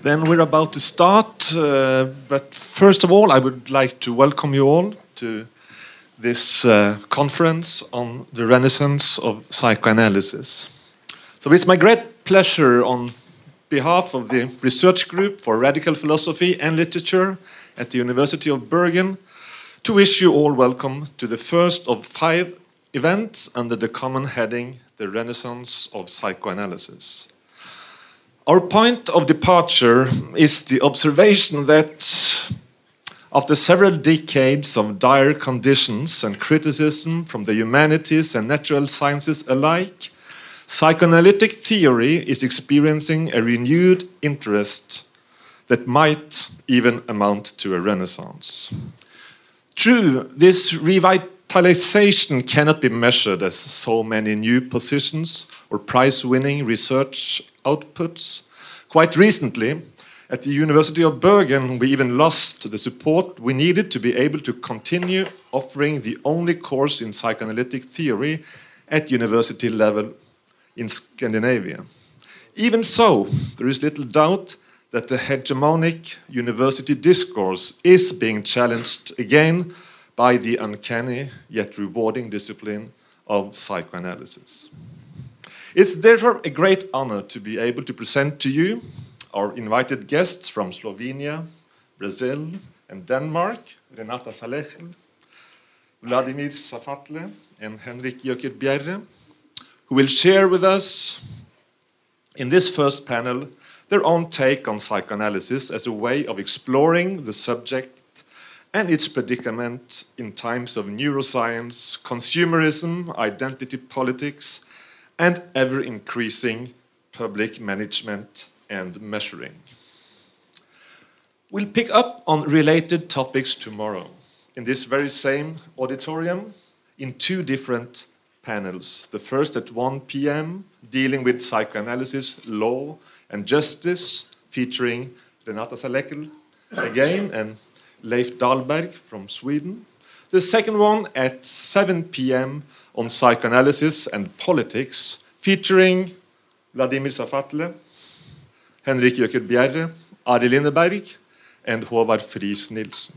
Then we're about to start, uh, but first of all, I would like to welcome you all to this uh, conference on the renaissance of psychoanalysis. So it's my great pleasure on behalf of the research group for radical philosophy and literature at the University of Bergen to wish you all welcome to the first of five events under the common heading The Renaissance of Psychoanalysis. Our point of departure is the observation that after several decades of dire conditions and criticism from the humanities and natural sciences alike, psychoanalytic theory is experiencing a renewed interest that might even amount to a renaissance. True, this revitalization cannot be measured as so many new positions or prize winning research outputs. Quite recently, at the University of Bergen, we even lost the support we needed to be able to continue offering the only course in psychoanalytic theory at university level in Scandinavia. Even so, there is little doubt that the hegemonic university discourse is being challenged again by the uncanny yet rewarding discipline of psychoanalysis. It's therefore a great honor to be able to present to you our invited guests from Slovenia, Brazil, and Denmark, Renata Salecl, Vladimir Safatle, and Henrik Jøker who will share with us in this first panel their own take on psychoanalysis as a way of exploring the subject and its predicament in times of neuroscience, consumerism, identity politics, and ever increasing public management and measuring. We'll pick up on related topics tomorrow in this very same auditorium in two different panels. The first at 1 p.m., dealing with psychoanalysis, law, and justice, featuring Renata Salecl again and Leif Dahlberg from Sweden. The second one at 7 p.m. on psychoanalysis and politics, featuring Vladimir Safatle, Henrik Jøker Bjerre, Ari Lindeberg, and Håvard Friis Nilsen.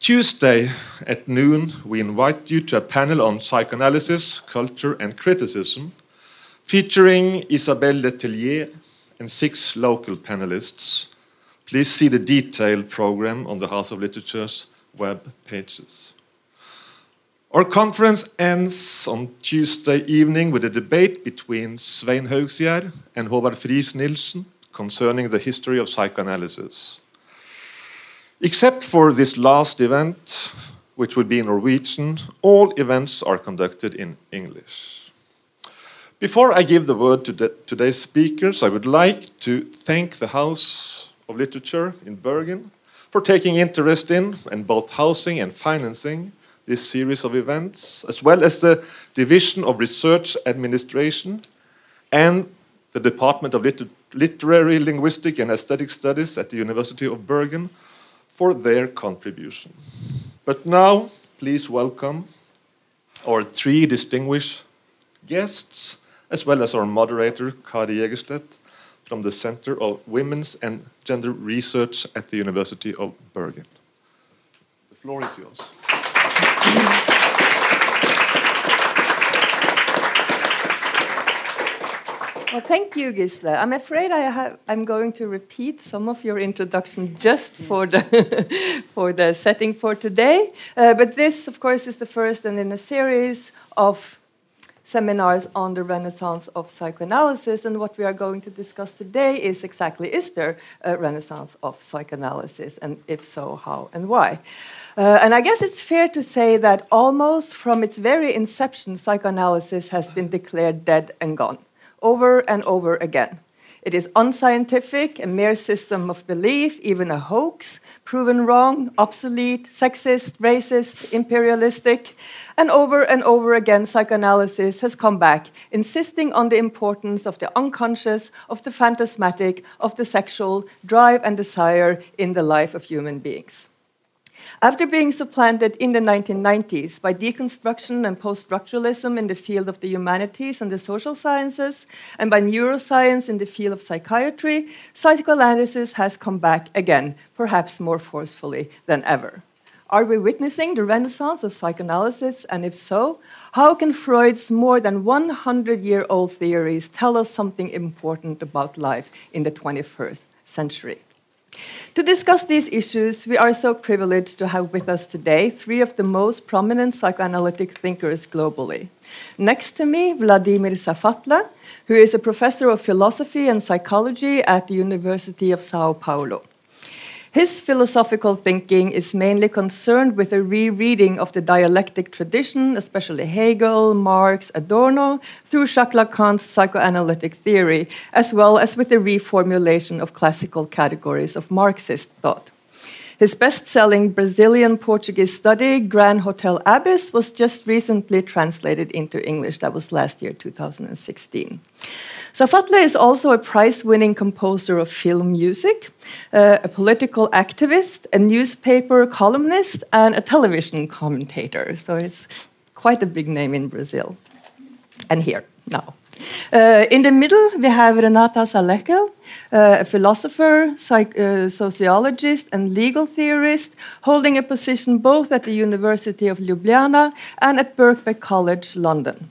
Tuesday at noon, we invite you to a panel on psychoanalysis, culture, and criticism, featuring Isabelle Letellier and six local panelists. Please see the detailed program on the House of Literature's web pages. Our conference ends on Tuesday evening with a debate between Svein Haugsgjerd and Håvard Friis Nilsen concerning the history of psychoanalysis. Except for this last event, which would be in Norwegian, all events are conducted in English. Before I give the word to today's speakers, I would like to thank the House of Literature in Bergen for taking interest in and both housing and financing this series of events, as well as the Division of Research Administration and the Department of Liter Literary, Linguistic, and Aesthetic Studies at the University of Bergen for their contribution. But now, please welcome our three distinguished guests, as well as our moderator, Kari Jegerstedt, from the Center of Women's and Gender Research at the University of Bergen. The floor is yours. Well, thank you, Gisle. I'm afraid I have, I'm going to repeat some of your introduction just for the, for the setting for today. Uh, but this, of course, is the first and in a series of seminars on the renaissance of psychoanalysis. And what we are going to discuss today is exactly is there a renaissance of psychoanalysis? And if so, how and why? Uh, and I guess it's fair to say that almost from its very inception, psychoanalysis has been declared dead and gone over and over again. It is unscientific, a mere system of belief, even a hoax, proven wrong, obsolete, sexist, racist, imperialistic. And over and over again, psychoanalysis has come back, insisting on the importance of the unconscious, of the phantasmatic, of the sexual drive and desire in the life of human beings. After being supplanted in the 1990s by deconstruction and post structuralism in the field of the humanities and the social sciences, and by neuroscience in the field of psychiatry, psychoanalysis has come back again, perhaps more forcefully than ever. Are we witnessing the renaissance of psychoanalysis? And if so, how can Freud's more than 100 year old theories tell us something important about life in the 21st century? To discuss these issues, we are so privileged to have with us today three of the most prominent psychoanalytic thinkers globally. Next to me, Vladimir Safatle, who is a professor of philosophy and psychology at the University of Sao Paulo. His philosophical thinking is mainly concerned with a rereading of the dialectic tradition, especially Hegel, Marx, Adorno, through Jacques Lacan's psychoanalytic theory, as well as with the reformulation of classical categories of Marxist thought. His best selling Brazilian Portuguese study, Grand Hotel Abyss, was just recently translated into English. That was last year, 2016. Safatle is also a prize winning composer of film music, uh, a political activist, a newspaper columnist, and a television commentator. So it's quite a big name in Brazil. And here, now. Uh, in the middle, we have Renata Salecl, uh, a philosopher, uh, sociologist, and legal theorist, holding a position both at the University of Ljubljana and at Birkbeck College, London.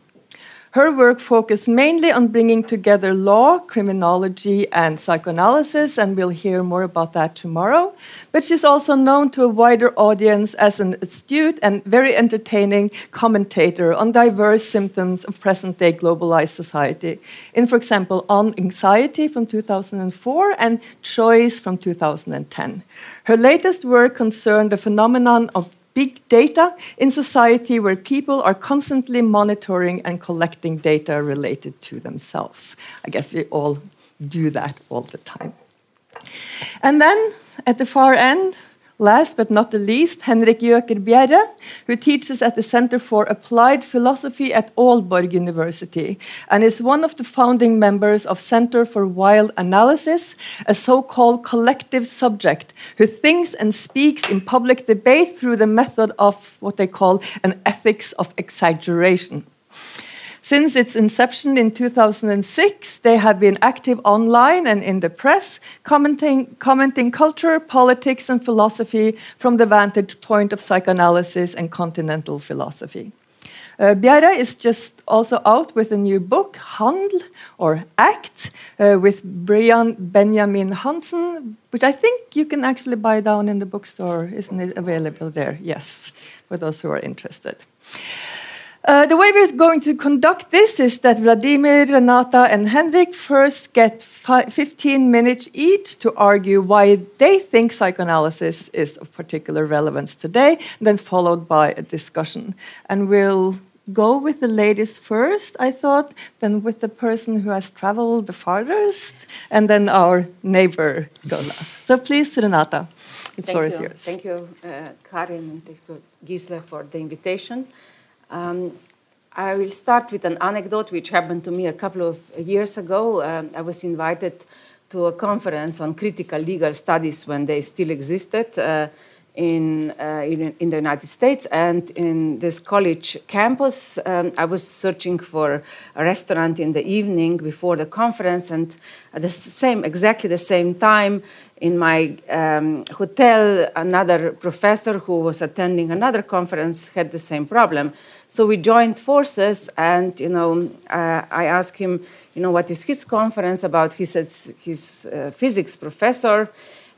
Her work focused mainly on bringing together law, criminology, and psychoanalysis, and we'll hear more about that tomorrow. But she's also known to a wider audience as an astute and very entertaining commentator on diverse symptoms of present day globalized society, in, for example, On Anxiety from 2004 and Choice from 2010. Her latest work concerned the phenomenon of big data in society where people are constantly monitoring and collecting data related to themselves. I guess we all do that all the time. And then at the far end, Last but not the least, Henrik Jøker Bjerre, who teaches at the Center for Applied Philosophy at Aalborg University and is one of the founding members of Center for Wild Analysis, a so-called collective subject who thinks and speaks in public debate through the method of what they call an ethics of exaggeration. Since its inception in 2006, they have been active online and in the press, commenting, commenting culture, politics, and philosophy from the vantage point of psychoanalysis and continental philosophy. Uh, is just also out with a new book, Handl, or Act, uh, with Brian Benjamin Hansen, which I think you can actually buy down in the bookstore. Isn't it available there? Yes, for those who are interested. Uh, the way we're going to conduct this is that Vladimir, Renata, and Henrik first get 15 minutes each to argue why they think psychoanalysis is of particular relevance today, then followed by a discussion. And we'll go with the ladies first, I thought, then with the person who has traveled the farthest, and then our neighbor go last. So please, Renata, the floor you. is yours. Thank you, uh, Karin, and thank you, Gisle, for the invitation. Um, I will start with an anecdote which happened to me a couple of years ago. Uh, I was invited to a conference on critical legal studies when they still existed uh, in, uh, in, in, the United States. And in this college campus, um, I was searching for a restaurant in the evening before the conference. And at the same, exactly the same time, in my um, hotel, another professor who was attending another conference had the same problem. So we joined forces, and you know, uh, I asked him, you know, what is his conference about? He says he's a physics professor,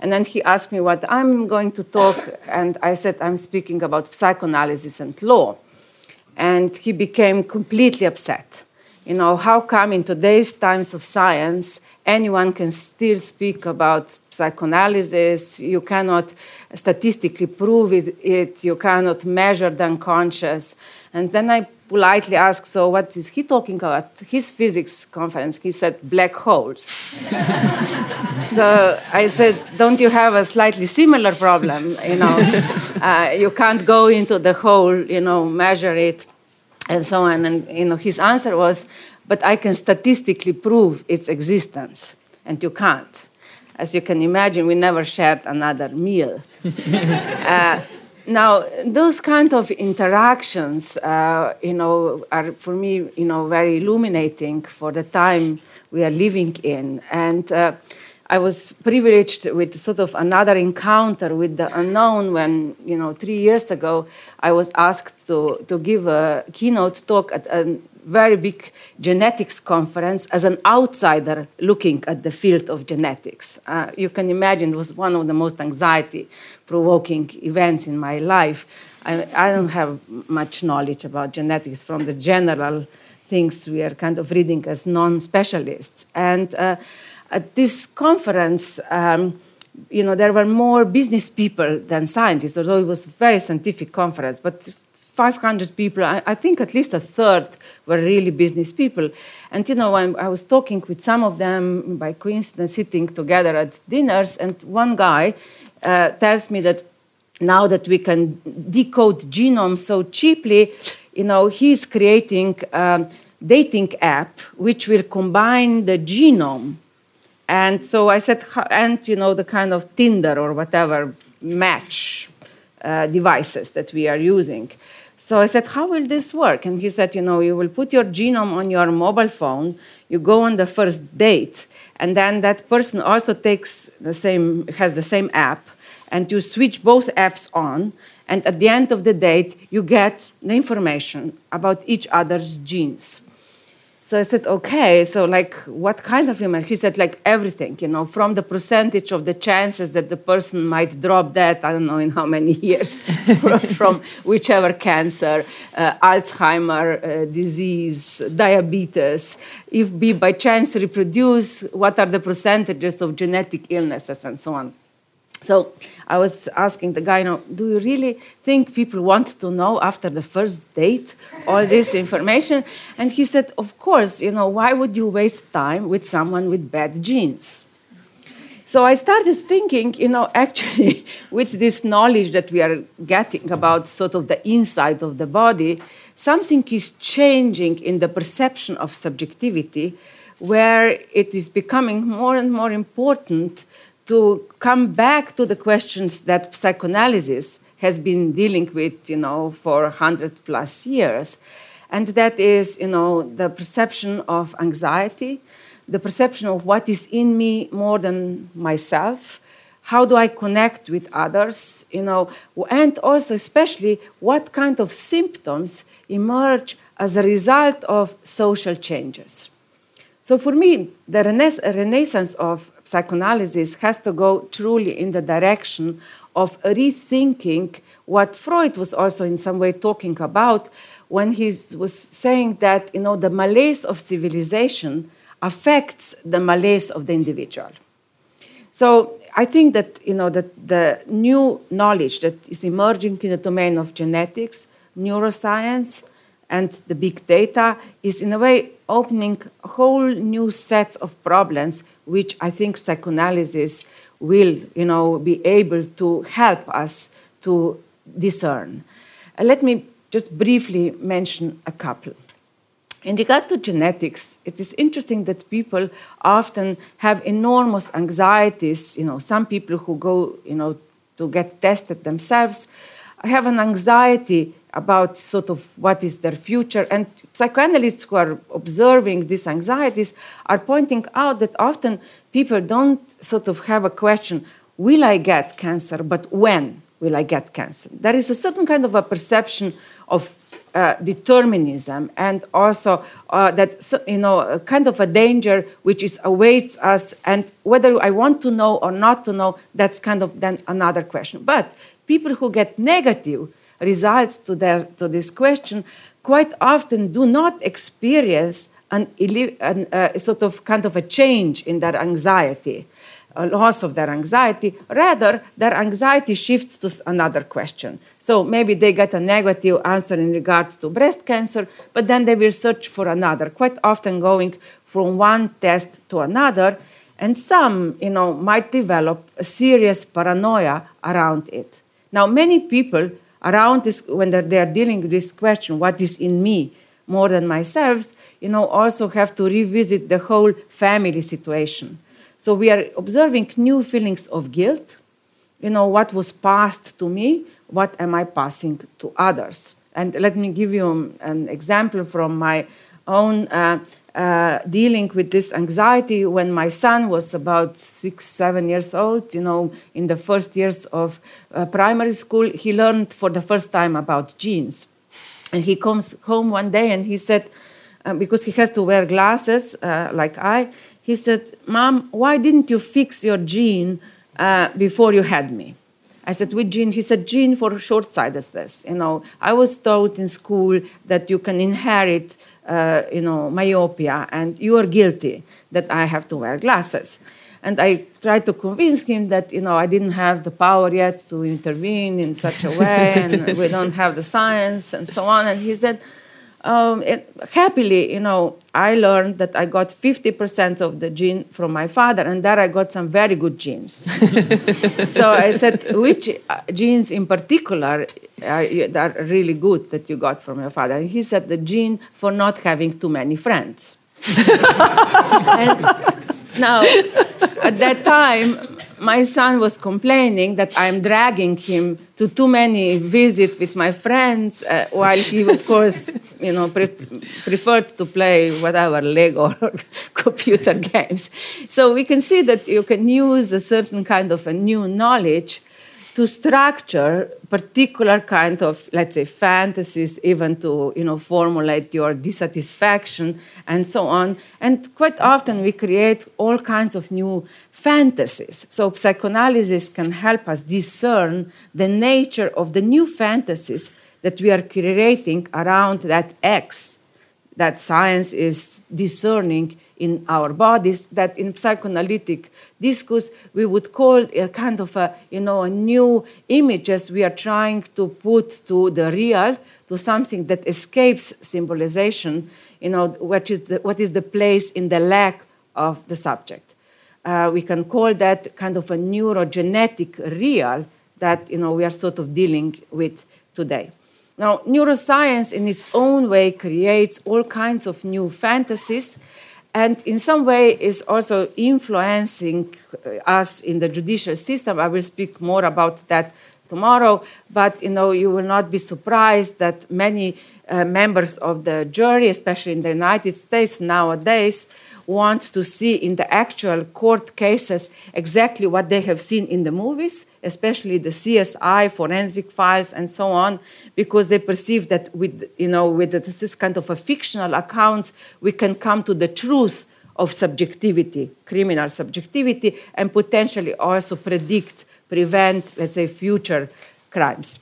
and then he asked me what I'm going to talk, and I said I'm speaking about psychoanalysis and law, and he became completely upset. You know, how come in today's times of science anyone can still speak about psychoanalysis? You cannot statistically prove it, you cannot measure the unconscious. And then I politely asked, so what is he talking about? His physics conference, he said black holes. so I said, don't you have a slightly similar problem? You know, uh, you can't go into the hole, you know, measure it, and so on. And you know, his answer was, but I can statistically prove its existence, and you can't. As you can imagine, we never shared another meal. uh, now, those kind of interactions, uh, you know, are for me, you know, very illuminating for the time we are living in. And uh, I was privileged with sort of another encounter with the unknown when, you know, three years ago, I was asked to, to give a keynote talk at a very big genetics conference as an outsider looking at the field of genetics. Uh, you can imagine it was one of the most anxiety provoking events in my life. I, I don't have much knowledge about genetics from the general things we are kind of reading as non specialists. And uh, at this conference, um, you know, there were more business people than scientists, although it was a very scientific conference. But 500 people, I, I, think at least a third were really business people. And you know, I, I, was talking with some of them by coincidence, sitting together at dinners, and one guy uh, tells me that now that we can decode genomes so cheaply, you know, he's creating a dating app which will combine the genome. And so I said, and you know, the kind of Tinder or whatever match uh, devices that we are using. So I said, How will this work? And he said, You know, you will put your genome on your mobile phone, you go on the first date, and then that person also takes the same, has the same app, and you switch both apps on, and at the end of the date, you get the information about each other's genes. So I said, okay, so like what kind of image? He said, like everything, you know, from the percentage of the chances that the person might drop dead, I don't know in how many years, from, whichever cancer, uh, Alzheimer uh, disease, diabetes, if we by chance reproduce, what are the percentages of genetic illnesses and so on. So I was asking the guy, you know, do you really think people want to know after the first date all this information? And he said, of course, you know, why would you waste time with someone with bad genes? So I started thinking, you know, actually, with this knowledge that we are getting about sort of the inside of the body, something is changing in the perception of subjectivity, where it is becoming more and more important to come back to the questions that psychoanalysis has been dealing with, you know, for 100 plus years. And that is, you know, the perception of anxiety, the perception of what is in me more than myself, how do I connect with others, you know, and also especially what kind of symptoms emerge as a result of social changes. So for me, the renaissance of psychoanalysis has to go truly in the direction of rethinking what Freud was also in some way talking about when he was saying that you know the malaise of civilization affects the malaise of the individual. So I think that you know that the new knowledge that is emerging in the domain of genetics, neuroscience, and the big data is in a way opening a whole new set of problems which i think psychoanalysis will you know be able to help us to discern uh, let me just briefly mention a couple in regard to genetics, it is interesting that people often have enormous anxieties. You know, some people who go, you know, to get tested themselves have an anxiety about sort of what is their future. And psychoanalysts who are observing these anxieties are pointing out that often people don't sort of have a question, will I get cancer, but when will I get cancer? There is a certain kind of a perception of uh, determinism and also uh, that you know kind of a danger which is awaits us and whether i want to know or not to know that's kind of then another question but people who get negative results to, their, to this question quite often do not experience an, an sort of kind of a change in their anxiety, a loss of their anxiety. Rather, their anxiety shifts to another question. So maybe they get a negative answer in regards to breast cancer, but then they will search for another, quite often going from one test to another. And some, you know, might develop a serious paranoia around it. Now, many people around this, when they are dealing with this question, what is in me more than myself, you know, also have to revisit the whole family situation. So we are observing new feelings of guilt, you know, what was passed to me, what am I passing to others? And let me give you an example from my own uh, uh, dealing with this anxiety when my son was about six, seven years old. You know, in the first years of uh, primary school, he learned for the first time about genes. And he comes home one day and he said, uh, because he has to wear glasses uh, like I, he said, Mom, why didn't you fix your gene uh, before you had me? I said, which gene? He said, gene for short-sightedness. You know, I was taught in school that you can inherit, uh, you know, myopia, and you are guilty that I have to wear glasses. And I tried to convince him that, you know, I didn't have the power yet to intervene in such a way, and we don't have the science, and so on. And he said, um, it, happily, you know, I learned that I got 50% of the gene from my father, and there I got some very good genes. so I said, which uh, genes in particular are, are really good that you got from your father? And he said, the gene for not having too many friends. and now, at that time, my son was complaining that I'm dragging him to too many visits with my friends, uh, while he, of course, you know, pre preferred to play whatever Lego or computer games. So we can see that you can use a certain kind of a new knowledge to structure particular kind of let's say fantasies even to you know formulate your dissatisfaction and so on and quite often we create all kinds of new fantasies. So psychoanalysis can help us discern the nature of the new fantasies that we are creating around that x that science is discerning in our bodies that in psychoanalytic discourse we would call a kind of a you know a new images we are trying to put to the real to something that escapes symbolization you know what is the, what is the place in the lack of the subject uh, we can call that kind of a neurogenetic real that you know we are sort of dealing with today now neuroscience in its own way creates all kinds of new fantasies and in some way is also influencing uh, us in the judicial system. I will speak more about that tomorrow, but you know you will not be surprised that many uh, members of the jury, especially in the United States nowadays, want to see in the actual court cases exactly what they have seen in the movies, especially the CSI, forensic files, and so on, because they perceive that with, you know, with this kind of a fictional accounts, we can come to the truth of subjectivity, criminal subjectivity, and potentially also predict, prevent, let's say, future crimes.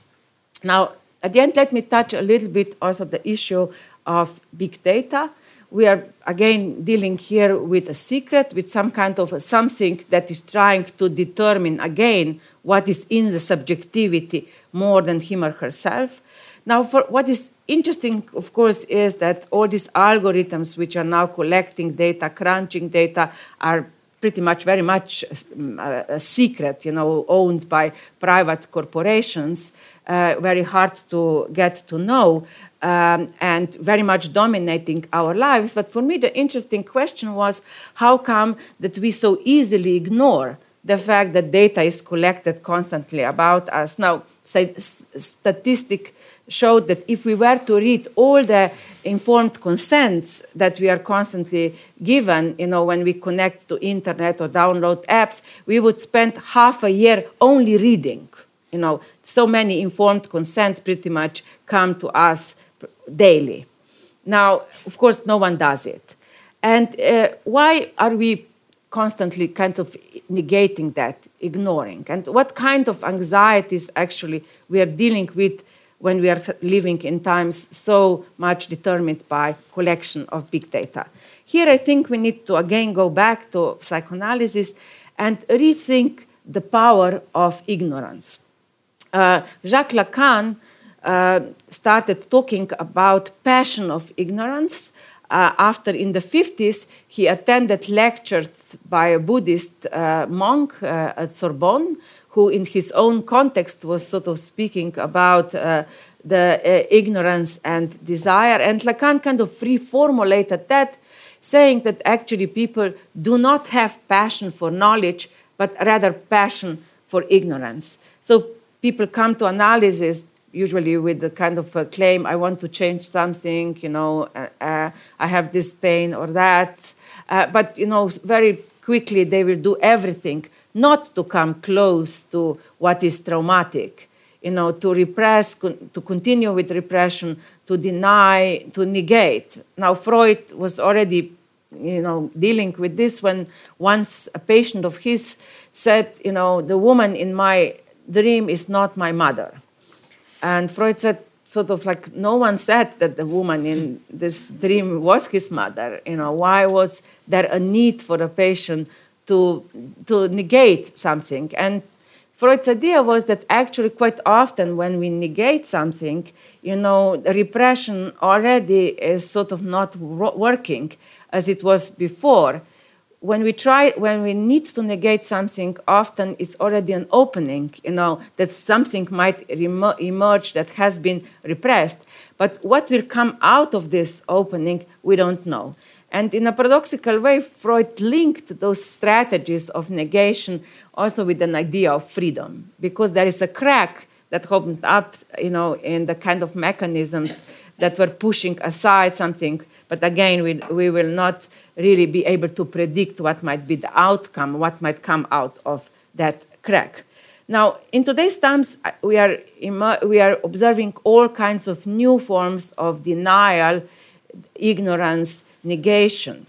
Now, at the end, let me touch a little bit also the issue of big data we are again dealing here with a secret, with some kind of something that is trying to determine again what is in the subjectivity more than him or herself. Now, for what is interesting, of course, is that all these algorithms which are now collecting data, crunching data, are pretty much very much a, a secret, you know, owned by private corporations, uh, very hard to get to know um, and very much dominating our lives. But for me, the interesting question was how come that we so easily ignore the fact that data is collected constantly about us? Now, say, statistic showed that if we were to read all the informed consents that we are constantly given, you know, when we connect to internet or download apps, we would spend half a year only reading. You know, so many informed consents pretty much come to us daily. Now, of course, no one does it. And uh, why are we constantly kind of negating that, ignoring? And what kind of anxieties actually we are dealing with when we are living in times so much determined by collection of big data? Here, I think we need to again go back to psychoanalysis and rethink the power of ignorance. Uh, Jacques Lacan uh, started talking about passion of ignorance. Uh, after in the 50s, he attended lectures by a Buddhist uh, monk uh, at Sorbonne, who, in his own context, was sort of speaking about uh, the uh, ignorance and desire. And Lacan kind of reformulated that, saying that actually people do not have passion for knowledge, but rather passion for ignorance. So people come to analysis usually with the kind of a claim, I want to change something, you know, uh, uh, I have this pain or that. Uh, but, you know, very quickly they will do everything not to come close to what is traumatic, you know, to repress, to continue with repression, to deny, to negate. Now, Freud was already, you know, dealing with this when once a patient of his said, you know, the woman in my dream is not my mother. And Freud said, sort of like, no one said that the woman in this dream was his mother. You know, why was there a need for a patient to, to negate something? And Freud's idea was that actually, quite often, when we negate something, you know, repression already is sort of not working as it was before. When we try when we need to negate something often it's already an opening you know that something might emerge that has been repressed. But what will come out of this opening we don't know and in a paradoxical way freud linked those strategies of negation also with an idea of freedom because there is a crack that opened up you know in the kind of mechanisms that were pushing aside something but again we, we will not really be able to predict what might be the outcome, what might come out of that crack. Now, in today's times, uh, we are, we are observing all kinds of new forms of denial, ignorance, negation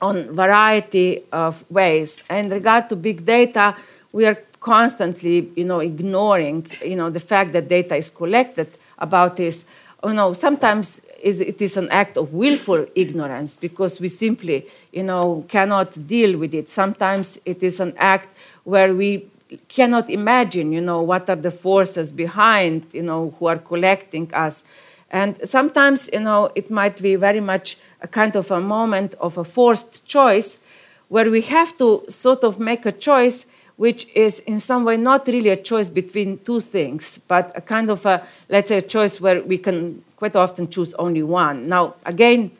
on variety of ways. And in regard to big data, we are constantly, you know, ignoring, you know, the fact that data is collected about this. You know, sometimes it is an act of willful ignorance because we simply you know cannot deal with it sometimes it is an act where we cannot imagine you know what are the forces behind you know who are collecting us and sometimes you know it might be very much a kind of a moment of a forced choice where we have to sort of make a choice which is in some way not really a choice between two things, but a kind of a, let's say, a choice where we can quite often choose only one. Now, again,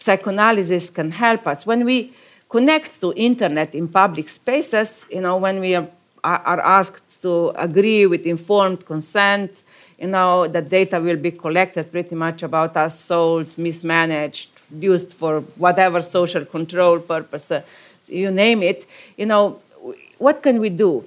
psychoanalysis can help us. When we connect to internet in public spaces, you know, when we are, are asked to agree with informed consent, you know, the data will be collected pretty much about us, sold, mismanaged, used for whatever social control purpose, uh, you name it, you know, what can we do?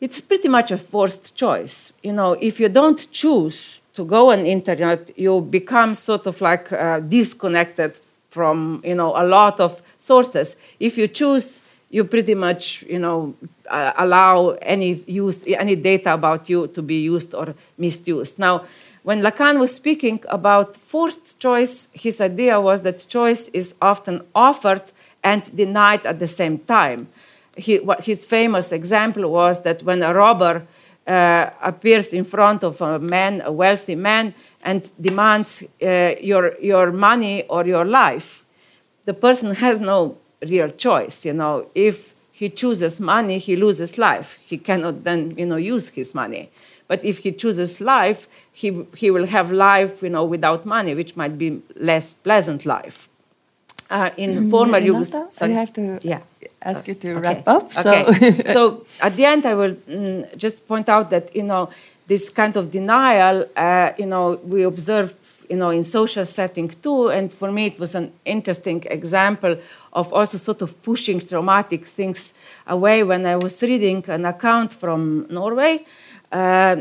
It's pretty much a forced choice. You know, if you don't choose to go on internet, you become sort of like uh, disconnected from you know a lot of sources. If you choose, you pretty much you know uh, allow any use any data about you to be used or misused. Now, when Lacan was speaking about forced choice, his idea was that choice is often offered and denied at the same time he, his famous example was that when a robber uh, appears in front of a man, a wealthy man, and demands uh, your, your money or your life, the person has no real choice. You know, if he chooses money, he loses life. He cannot then, you know, use his money. But if he chooses life, he, he will have life, you know, without money, which might be less pleasant life. Uh, in former Yugoslavia, I have to yeah. ask you to okay. wrap up. So. Okay. so at the end, I will mm, just point out that you know this kind of denial, uh, you know, we observe you know in social setting too, and for me it was an interesting example of also sort of pushing traumatic things away. When I was reading an account from Norway uh,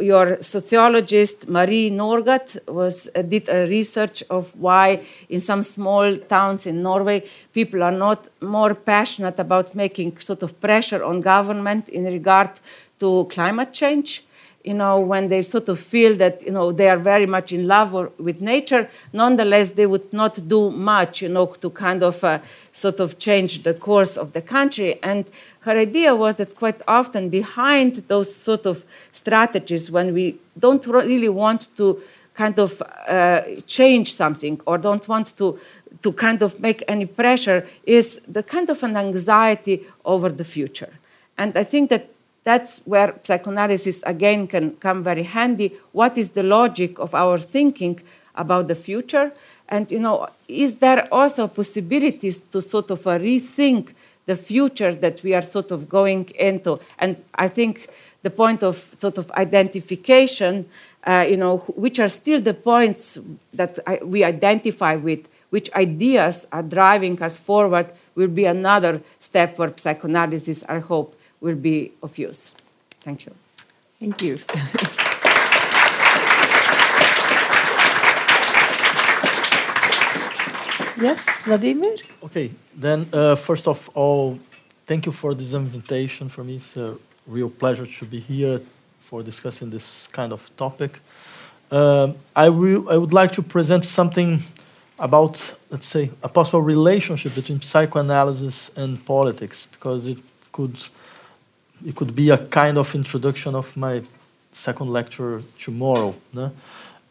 your sociologist Marie Norgaard was uh, did a research of why in some small towns in Norway people are not more passionate about making sort of pressure on government in regard to climate change you know, when they sort of feel that, you know, they are very much in love or, with nature, nonetheless, they would not do much, you know, to kind of uh, sort of change the course of the country. And her idea was that quite often behind those sort of strategies, when we don't really want to kind of uh, change something or don't want to to kind of make any pressure is the kind of an anxiety over the future. And I think that that's where psychoanalysis again can come very handy. What is the logic of our thinking about the future? And you know, is there also possibilities to sort of uh, rethink the future that we are sort of going into. And I think the point of sort of identification, uh, you know, which are still the points that I, we identify with, which ideas are driving us forward, will be another step where psychoanalysis, I hope, will be of use. Thank you. Thank you. yes, Vladimir? Okay, then uh, first of all, thank you for this invitation. For me, it's a real pleasure to be here for discussing this kind of topic. Uh, I, will, I would like to present something about, let's say, a possible relationship between psychoanalysis and politics, because it could, it could be a kind of introduction of my second lecture tomorrow. No?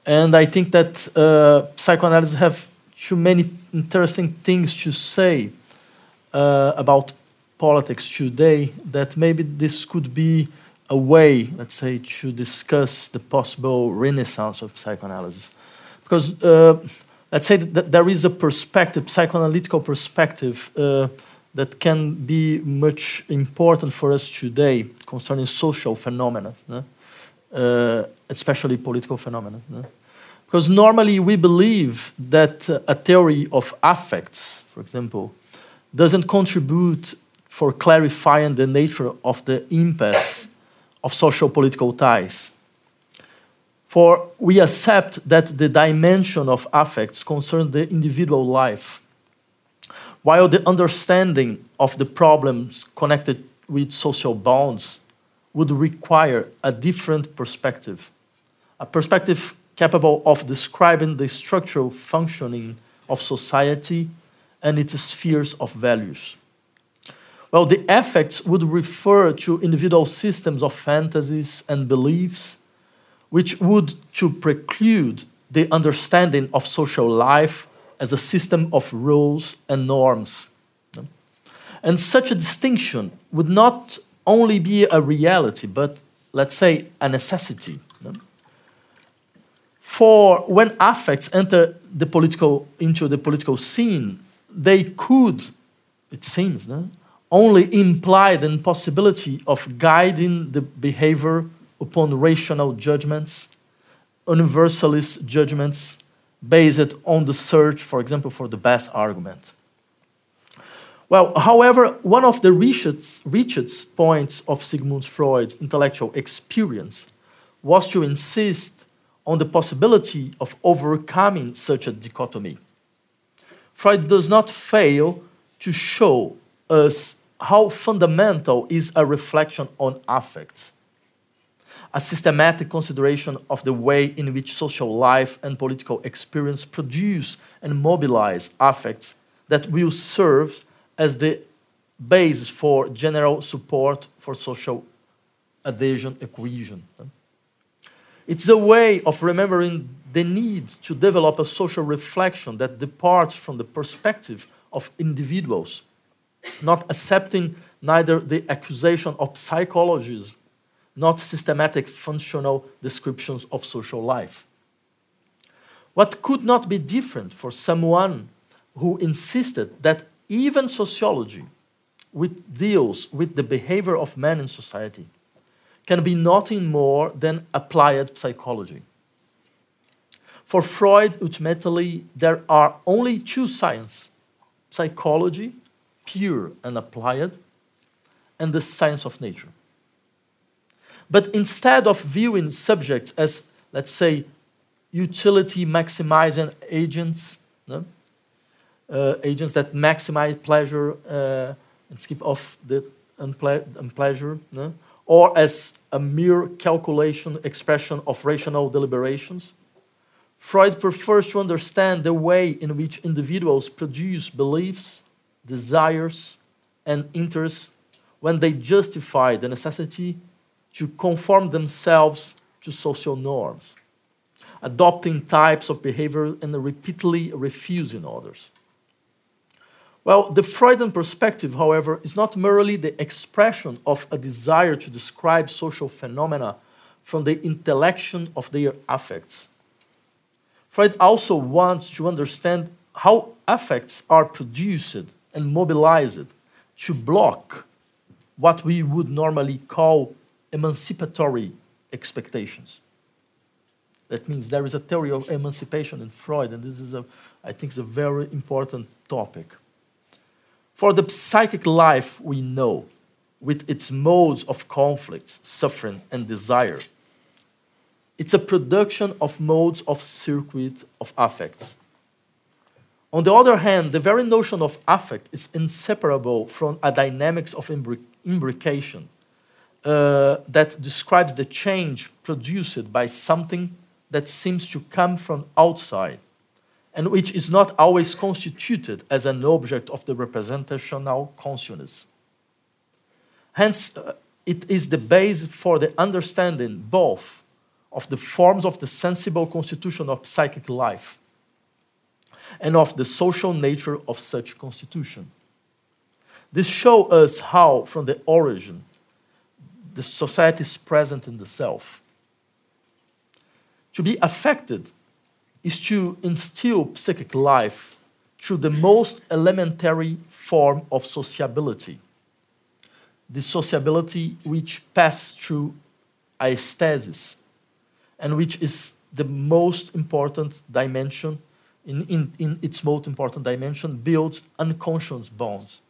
And I think that uh, psychoanalysts have too many interesting things to say uh, about politics today that maybe this could be a way, let's say, to discuss the possible renaissance of psychoanalysis. Because uh, let's say that there is a perspective, psychoanalytical perspective, uh, that can be much important for us today concerning social phenomena, uh, especially political phenomena. Because normally we believe that uh, a theory of affects, for example, doesn't contribute for clarifying the nature of the impasse of social political ties. For we accept that the dimension of affects concern the individual life, while the understanding of the problems connected with social bonds would require a different perspective, a perspective capable of describing the structural functioning of society and its spheres of values. Well, the effects would refer to individual systems of fantasies and beliefs, which would to preclude the understanding of social life as a system of rules and norms. And such a distinction would not only be a reality, but let's say a necessity. For when affects enter the political into the political scene, they could, it seems, only imply the impossibility of guiding the behavior upon rational judgments, universalist judgments based on the search, for example, for the best argument. Well, however, one of the richest points of Sigmund Freud's intellectual experience was to insist on the possibility of overcoming such a dichotomy. Freud does not fail to show us how fundamental is a reflection on affects, a systematic consideration of the way in which social life and political experience produce and mobilize affects that will serve as the basis for general support for social adhesion and cohesion. It's a way of remembering the need to develop a social reflection that departs from the perspective of individuals not accepting neither the accusation of psychologism, not systematic functional descriptions of social life. What could not be different for someone who insisted that even sociology, which deals with the behavior of men in society, can be nothing more than applied psychology. For Freud, ultimately, there are only two sciences psychology pure and applied, and the science of nature. But instead of viewing subjects as, let's say, utility maximizing agents, no? uh, agents that maximize pleasure uh, and skip off the unple unpleasure, no? or as a mere calculation expression of rational deliberations, Freud prefers to understand the way in which individuals produce beliefs desires, and interests when they justify the necessity to conform themselves to social norms, adopting types of behavior and repeatedly refusing others. Well, the Freudian perspective, however, is not merely the expression of a desire to describe social phenomena from the intellection of their affects. Freud also wants to understand how affects are produced and mobilized to block what we would normally call emancipatory expectations. That means there is a theory of emancipation in Freud, and this is, a, I think, is a very important topic. For the psychic life we know, with its modes of conflict, suffering, and desire, it's a production of modes of circuit of affects. On the other hand, the very notion of affect is inseparable from a dynamics of imbrication uh, that describes the change produced by something that seems to come from outside and which is not always constituted as an object of the representational consciousness. Hence, uh, it is the base for the understanding both of the forms of the sensible constitution of psychic life and of the social nature of such constitution. This shows us how, from the origin, the society is present in the self. To be affected is to instill psychic life through the most elementary form of sociability. The sociability which passes through aesthesis and which is the most important dimension, in, in, in its most important dimension, builds unconscious bonds.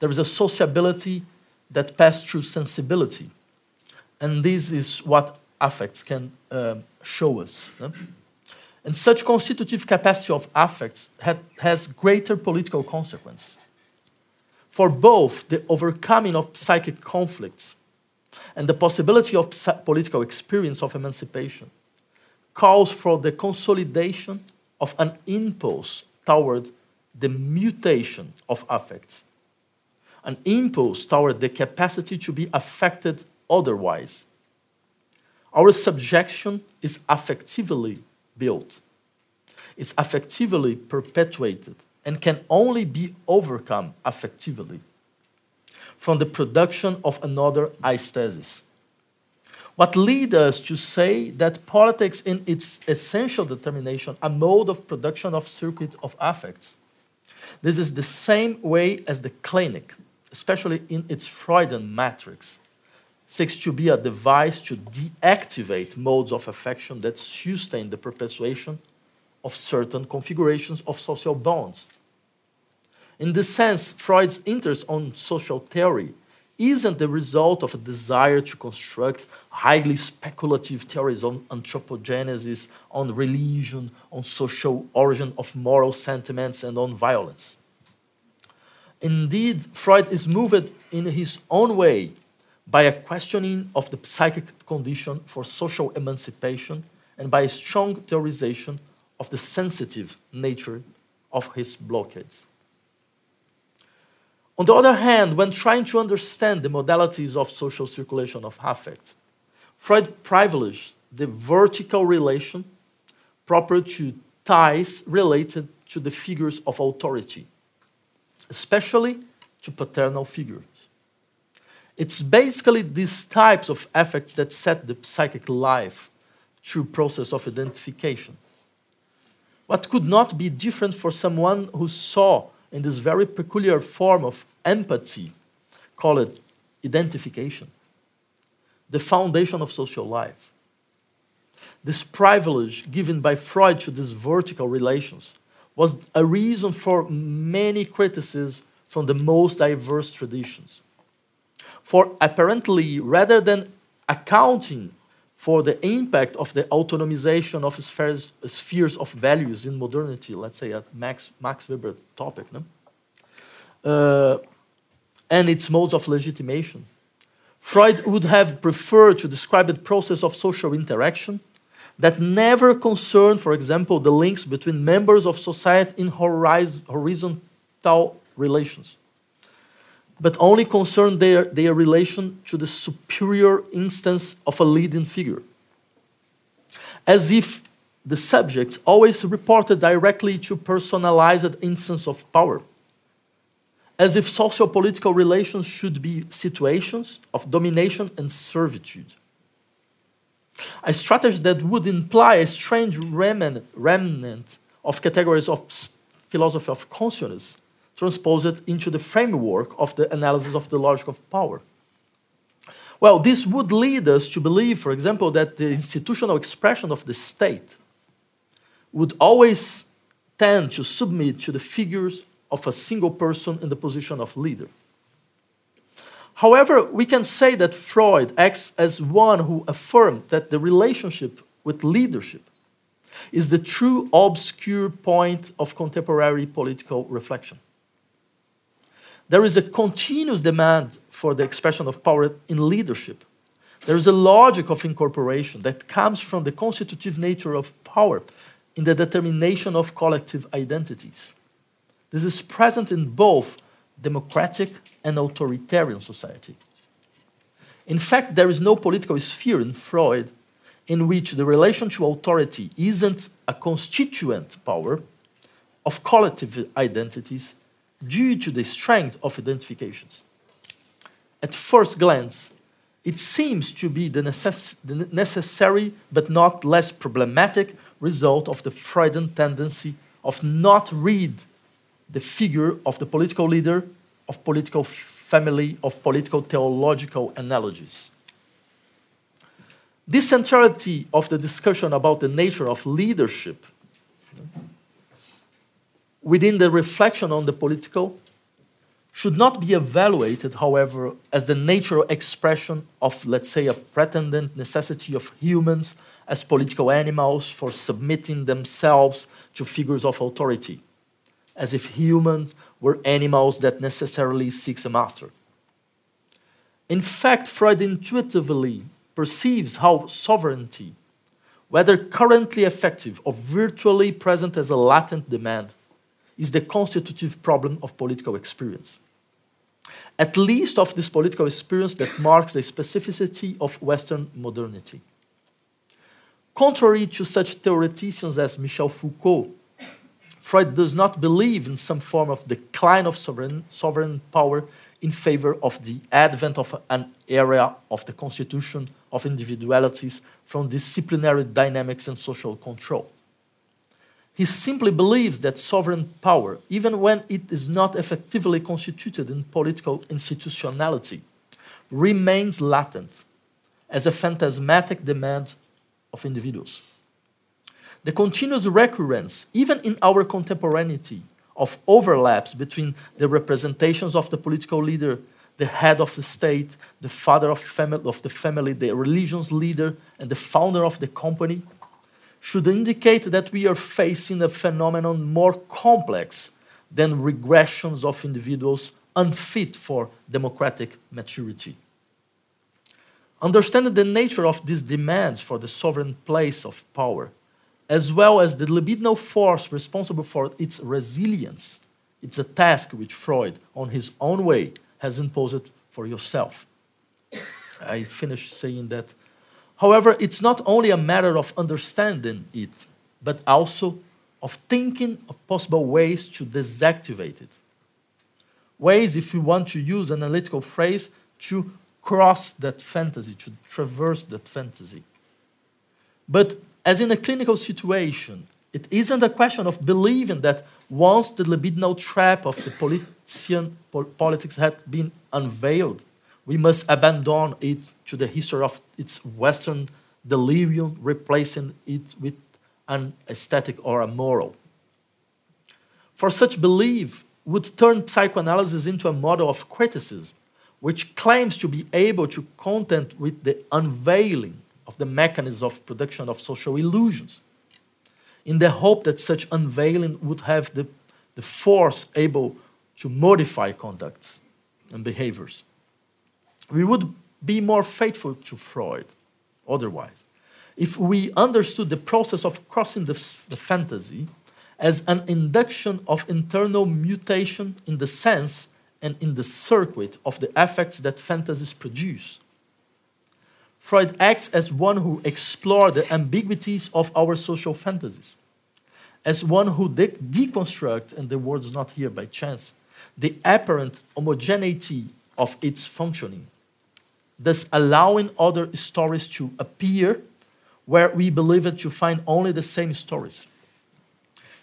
There is a sociability that pass through sensibility. And this is what affects can uh, show us. And such constitutive capacity of affects has greater political consequence. For both the overcoming of psychic conflicts and the possibility of political experience of emancipation calls for the consolidation of an impulse toward the mutation of affects, an impulse toward the capacity to be affected otherwise. Our subjection is affectively built, it's affectively perpetuated, and can only be overcome affectively from the production of another aesthesis. What leads us to say that politics, in its essential determination, a mode of production of circuit of affects. This is the same way as the clinic, especially in its Freudian matrix, seeks to be a device to deactivate modes of affection that sustain the perpetuation of certain configurations of social bonds. In this sense, Freud's interest on social theory isn't the result of a desire to construct highly speculative theories on anthropogenesis, on religion, on social origin of moral sentiments, and on violence. Indeed, Freud is moved in his own way by a questioning of the psychic condition for social emancipation and by a strong theorization of the sensitive nature of his blockades. On the other hand, when trying to understand the modalities of social circulation of affect, Freud privileged the vertical relation proper to ties related to the figures of authority, especially to paternal figures. It's basically these types of effects that set the psychic life through process of identification. What could not be different for someone who saw in this very peculiar form of empathy, called identification, the foundation of social life. This privilege given by Freud to these vertical relations was a reason for many criticisms from the most diverse traditions. For apparently, rather than accounting for the impact of the autonomization of spheres, spheres of values in modernity, let's say a Max, Max Weber topic, no? Uh, and its modes of legitimation. Freud would have preferred to describe the process of social interaction that never concerned, for example, the links between members of society in horizontal relations but only concern their, their relation to the superior instance of a leading figure. As if the subjects always reported directly to personalized instance of power. As if socio-political relations should be situations of domination and servitude. A strategy that would imply a strange remnant of categories of philosophy of consciousness transposed into the framework of the analysis of the logic of power. Well, this would lead us to believe, for example, that the institutional expression of the state would always tend to submit to the figures of a single person in the position of leader. However, we can say that Freud acts as one who affirmed that the relationship with leadership is the true obscure point of contemporary political reflection. There is a continuous demand for the expression of power in leadership. There is a logic of incorporation that comes from the constitutive nature of power in the determination of collective identities. This is present in both democratic and authoritarian society. In fact, there is no political sphere in Freud in which the relation to authority isn't a constituent power of collective identities due to the strength of identifications. At first glance, it seems to be the, necess the necessary but not less problematic result of the Freudian tendency of not read the figure of the political leader, of political family, of political theological analogies. This centrality of the discussion about the nature of leadership within the reflection on the political should not be evaluated, however, as the natural expression of, let's say, a pretended necessity of humans as political animals for submitting themselves to figures of authority, as if humans were animals that necessarily seeks a master. In fact, Freud intuitively perceives how sovereignty, whether currently effective or virtually present as a latent demand, is the constitutive problem of political experience. At least of this political experience that marks the specificity of Western modernity. Contrary to such theoreticians as Michel Foucault, Freud does not believe in some form of decline of sovereign, sovereign power in favor of the advent of an area of the constitution of individualities from disciplinary dynamics and social control. He simply believes that sovereign power, even when it is not effectively constituted in political institutionality, remains latent as a phantasmatic demand of individuals. The continuous recurrence, even in our contemporaneity, of overlaps between the representations of the political leader, the head of the state, the father of, fami- of the family, the religion's leader, and the founder of the company, should indicate that we are facing a phenomenon more complex than regressions of individuals unfit for democratic maturity. Understanding the nature of these demands for the sovereign place of power, as well as the libidinal force responsible for its resilience, it's a task which Freud, on his own way, has imposed for yourself. I finished saying that. However, it's not only a matter of understanding it, but also of thinking of possible ways to deactivate it. Ways, if you want to use an analytical phrase, to cross that fantasy, to traverse that fantasy. But as in a clinical situation, it isn't a question of believing that once the libidinal trap of the politician, po politics had been unveiled, we must abandon it to the history of its Western delirium, replacing it with an aesthetic or a moral. For such belief would turn psychoanalysis into a model of criticism which claims to be able to content with the unveiling of the mechanism of production of social illusions, in the hope that such unveiling would have the, the force able to modify conducts and behaviors. We would be more faithful to Freud otherwise if we understood the process of crossing the, the fantasy as an induction of internal mutation in the sense and in the circuit of the effects that fantasies produce. Freud acts as one who explores the ambiguities of our social fantasies, as one who de- deconstructs, and the word is not here by chance, the apparent homogeneity of its functioning, thus allowing other stories to appear where we believe it to find only the same stories.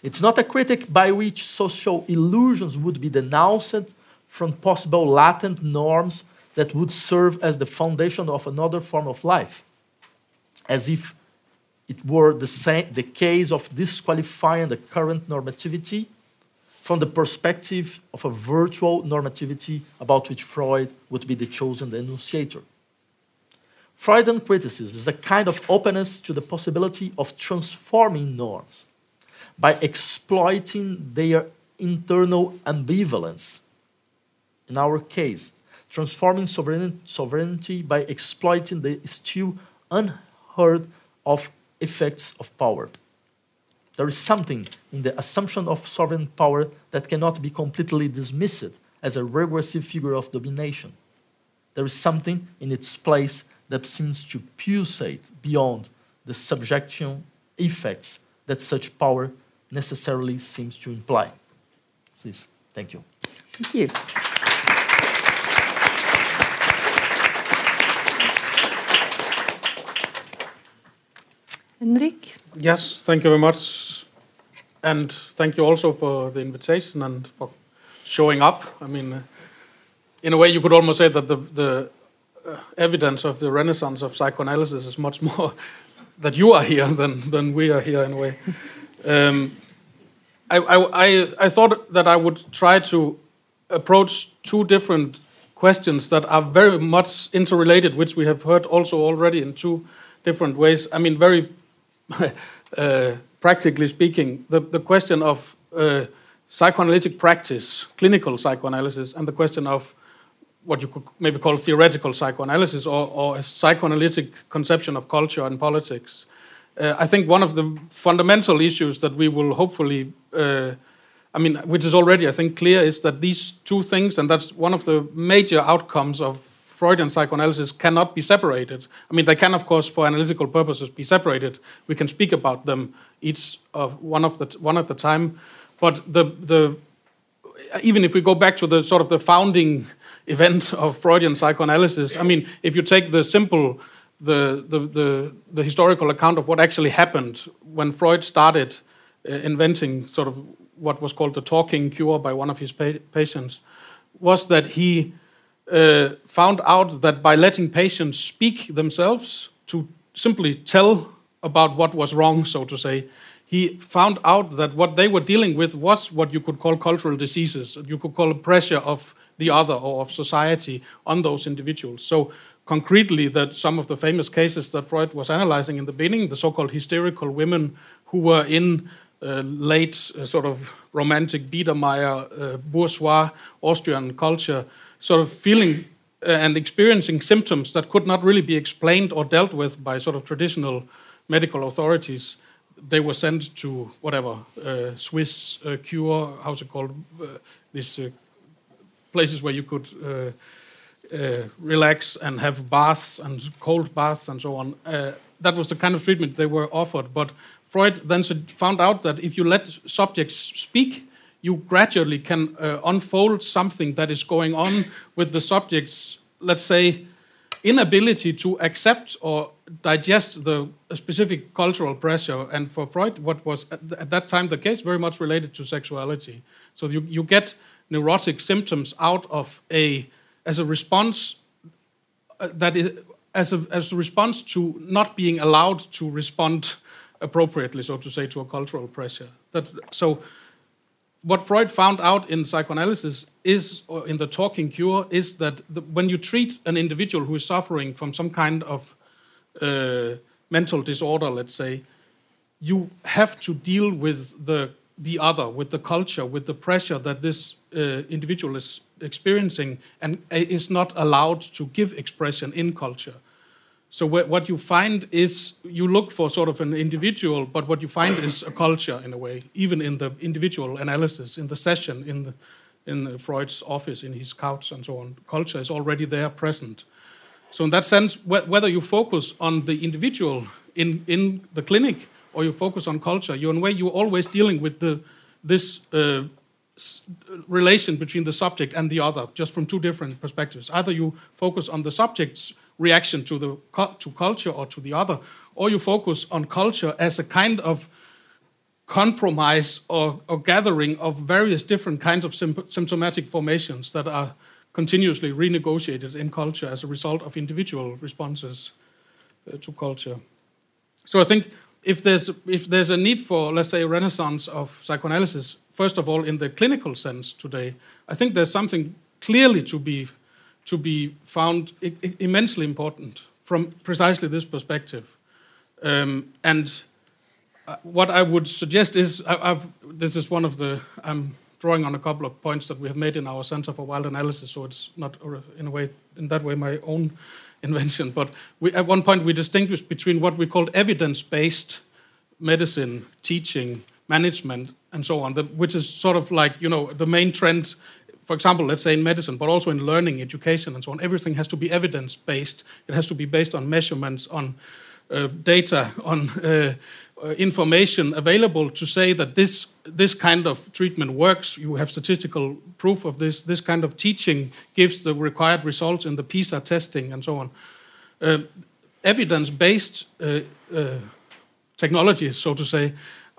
It's not a critic by which social illusions would be denounced from possible latent norms that would serve as the foundation of another form of life, as if it were the, same, the case of disqualifying the current normativity from the perspective of a virtual normativity about which Freud would be the chosen enunciator. Freudian criticism is a kind of openness to the possibility of transforming norms by exploiting their internal ambivalence. In our case, transforming sovereignty by exploiting the still unheard of effects of power. There is something in the assumption of sovereign power that cannot be completely dismissed as a regressive figure of domination. There is something in its place that seems to pulsate beyond the subjection effects that such power necessarily seems to imply. Please, thank you. Thank you. Yes, thank you very much. And thank you also for the invitation and for showing up. I mean, in a way, you could almost say that the, the uh, evidence of the renaissance of psychoanalysis is much more that you are here than, than we are here in a way. Um, I, I, I thought that I would try to approach two different questions that are very much interrelated, which we have heard also already in two different ways. I mean, very uh, practically speaking, the, the question of uh, psychoanalytic practice, clinical psychoanalysis, and the question of what you could maybe call theoretical psychoanalysis or, or a psychoanalytic conception of culture and politics. Uh, I think one of the fundamental issues that we will hopefully, uh, I mean, which is already, I think, clear, is that these two things, and that's one of the major outcomes of Freudian psychoanalysis cannot be separated. I mean, they can, of course, for analytical purposes, be separated. We can speak about them each of one of the one at a time. But the the even if we go back to the sort of the founding event of Freudian psychoanalysis, I mean, if you take the simple the the the, the historical account of what actually happened when Freud started uh, inventing sort of what was called the talking cure by one of his pa patients, was that he uh, found out that by letting patients speak themselves to simply tell about what was wrong, so to say, he found out that what they were dealing with was what you could call cultural diseases. You could call a pressure of the other or of society on those individuals. So, concretely, that some of the famous cases that Freud was analyzing in the beginning, the so called hysterical women who were in uh, late uh, sort of romantic Biedermeier uh, bourgeois Austrian culture, sort of feeling uh, and experiencing symptoms that could not really be explained or dealt with by sort of traditional medical authorities. They were sent to whatever uh, Swiss uh, cure, how's it called? Uh, these uh, places where you could uh, relax and have baths and cold baths and so on. that was the kind of treatment they were offered. But Freud then found out that if you let subjects speak, you gradually can uh, unfold something that is going on with the subject's, let's say, inability to accept or digest the specific cultural pressure. And for Freud, what was at that time the case, very much related to sexuality. So you, you get neurotic symptoms out of a as a response uh, that is as a, as a response to not being allowed to respond appropriately, so to say, to a cultural pressure. That so what Freud found out in psychoanalysis is, or in the talking cure, is that the, when you treat an individual who is suffering from some kind of uh, mental disorder, let's say, you have to deal with the the other, with the culture, with the pressure that this uh, individual is experiencing, and is not allowed to give expression in culture. So what you find is you look for sort of an individual, but what you find is a culture in a way, even in the individual analysis, in the session, in the, in Freud's office, in his couch, and so on. Culture is already there, present. So in that sense, wh whether you focus on the individual in in the clinic or you focus on culture, you're in a way you're always dealing with the this. Uh, relation between the subject and the other, just from two different perspectives. Either you focus on the subject's reaction to the to culture or to the other, or you focus on culture as a kind of compromise or, or gathering of various different kinds of symptomatic formations that are continuously renegotiated in culture as a result of individual responses uh, to culture. So I think if there's if there's a need for let's say a renaissance of psychoanalysis, first of all in the clinical sense today, I think there's something clearly to be to be found immensely important from precisely this perspective. Um, and uh, what I would suggest is I, this is one of the I'm drawing on a couple of points that we have made in our Center for Wild Analysis, so it's not in a way in that way my own invention. But we, at one point we distinguished between what we called evidence-based medicine, teaching, management, and so on, which is sort of like you know the main trend. For example, let's say in medicine, but also in learning, education, and so on. Everything has to be evidence-based. It has to be based on measurements, on uh, data, on uh, uh, information available to say that this this kind of treatment works. You have statistical proof of this. This kind of teaching gives the required results in the PISA testing and so on. Uh, Evidence-based uh, uh technologies, so to say,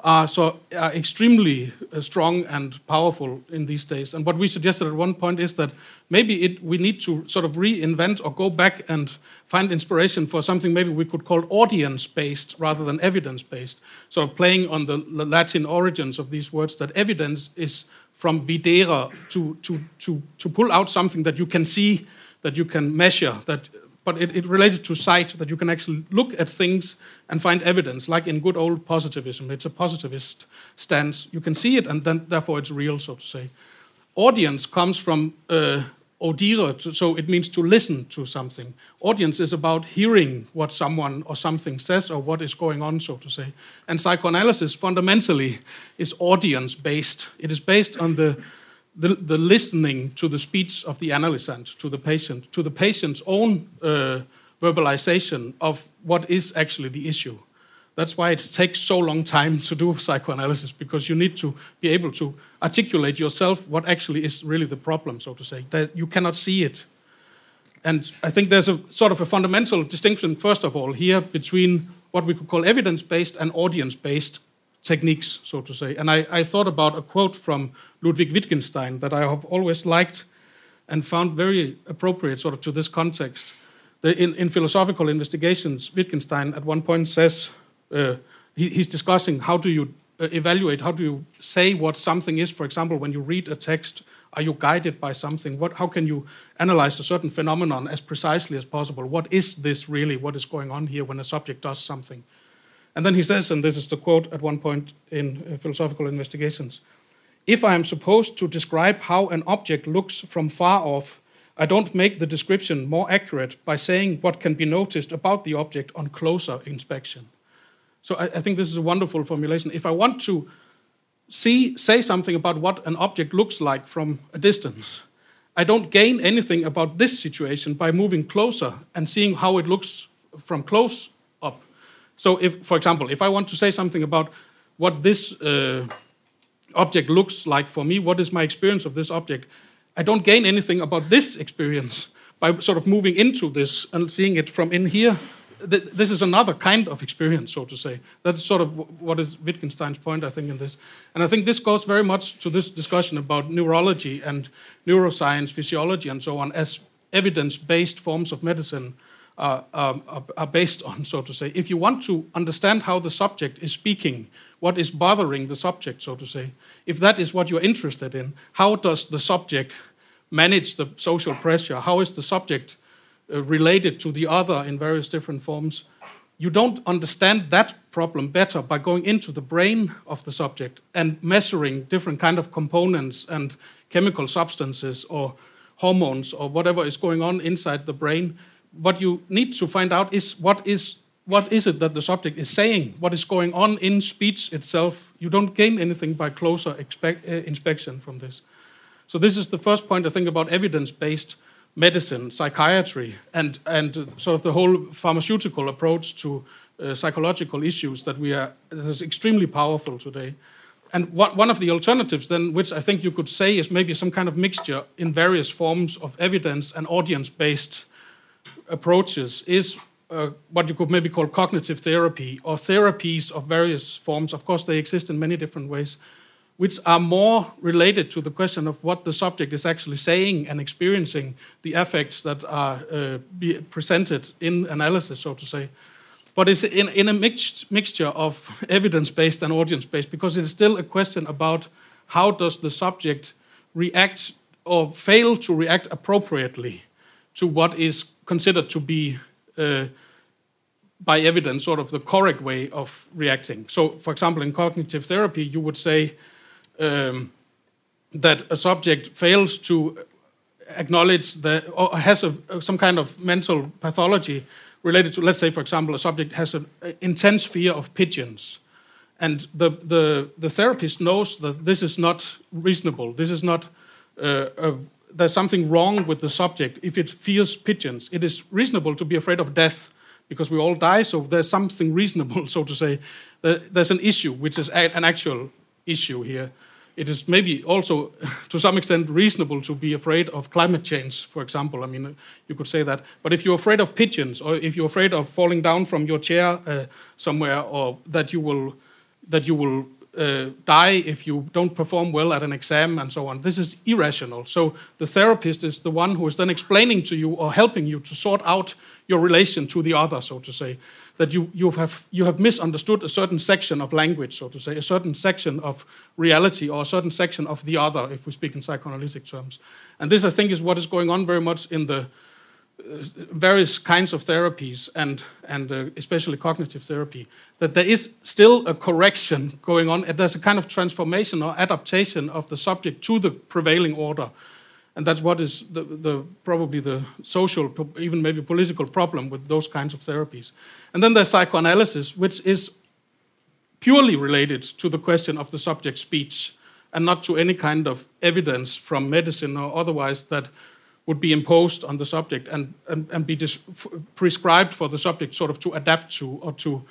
are so are extremely uh, strong and powerful in these days. And what we suggested at one point is that maybe it, we need to sort of reinvent or go back and find inspiration for something maybe we could call audience-based rather than evidence-based. Sort of playing on the Latin origins of these words. That evidence is from videre to to to to pull out something that you can see, that you can measure, that but it, it related to sight that you can actually look at things and find evidence, like in good old positivism. It's a positivist stance. You can see it, and then therefore it's real, so to say. Audience comes from uh, so it means to listen to something. Audience is about hearing what someone or something says or what is going on, so to say. And psychoanalysis fundamentally is audience based. It is based on the the, the listening to the speech of the analysand, to the patient, to the patient's own uh, verbalization of what is actually the issue. That's why it takes so long time to do psychoanalysis because you need to be able to articulate yourself what actually is really the problem, so to say. That you cannot see it. And I think there's a sort of a fundamental distinction, first of all, here between what we could call evidence based and audience based techniques, so to say. And I, I thought about a quote from Ludwig Wittgenstein that I have always liked and found very appropriate sort of to this context. The, in, in, philosophical investigations, Wittgenstein at one point says, uh, he, he's discussing how do you uh, evaluate, how do you say what something is. For example, when you read a text, are you guided by something? What, how can you analyze a certain phenomenon as precisely as possible? What is this really? What is going on here when a subject does something? And then he says, and this is the quote at one point in uh, Philosophical Investigations If I am supposed to describe how an object looks from far off, I don't make the description more accurate by saying what can be noticed about the object on closer inspection. So I, I think this is a wonderful formulation. If I want to see, say something about what an object looks like from a distance, I don't gain anything about this situation by moving closer and seeing how it looks from close so, if, for example, if I want to say something about what this uh, object looks like for me, what is my experience of this object, I don't gain anything about this experience by sort of moving into this and seeing it from in here. This is another kind of experience, so to say. That's sort of what is Wittgenstein's point, I think, in this. And I think this goes very much to this discussion about neurology and neuroscience, physiology, and so on, as evidence based forms of medicine are, are, are based on, so to say. If you want to understand how the subject is speaking, what is bothering the subject, so to say, if that is what you're interested in, how does the subject manage the social pressure? How is the subject uh, related to the other in various different forms? You don't understand that problem better by going into the brain of the subject and measuring different kind of components and chemical substances or hormones or whatever is going on inside the brain what you need to find out is what is what is it that the subject is saying? What is going on in speech itself? You don't gain anything by closer expect, uh, inspection from this. So this is the first point I think about evidence-based medicine, psychiatry, and and sort of the whole pharmaceutical approach to uh, psychological issues that we are that is extremely powerful today. And what, one of the alternatives, then, which I think you could say is maybe some kind of mixture in various forms of evidence and audience-based approaches is uh, what you could maybe call cognitive therapy or therapies of various forms. Of course, they exist in many different ways, which are more related to the question of what the subject is actually saying and experiencing, the effects that are uh, presented in analysis, so to say. But it's in, in a mixed mixture of evidence-based and audience-based because it is still a question about how does the subject react or fail to react appropriately to what is considered to be uh, by evidence, sort of the correct way of reacting. So, for example, in cognitive therapy, you would say um, that a subject fails to acknowledge that or has a, some kind of mental pathology related to, let's say, for example, a subject has an intense fear of pigeons. And the, the, the therapist knows that this is not reasonable. This is not, uh, a, there's something wrong with the subject if it fears pigeons. It is reasonable to be afraid of death because we all die, so there's something reasonable, so to say. There's an issue, which is an actual issue here. It is maybe also, to some extent, reasonable to be afraid of climate change, for example. I mean, you could say that. But if you're afraid of pigeons, or if you're afraid of falling down from your chair uh, somewhere, or that you will, that you will uh, die if you don't perform well at an exam and so on. This is irrational. So the therapist is the one who is then explaining to you or helping you to sort out your relation to the other, so to say. That you, you, have, you have misunderstood a certain section of language, so to say, a certain section of reality or a certain section of the other, if we speak in psychoanalytic terms. And this, I think, is what is going on very much in the various kinds of therapies and, and uh, especially cognitive therapy, that there is still a correction going on. There's a kind of transformation or adaptation of the subject to the prevailing order. And that's what is the, the, probably the social, even maybe political problem with those kinds of therapies. And then there's psychoanalysis, which is purely related to the question of the subject's speech and not to any kind of evidence from medicine or otherwise that would be imposed on the subject and, and, and be dis- prescribed for the subject sort of to adapt to or to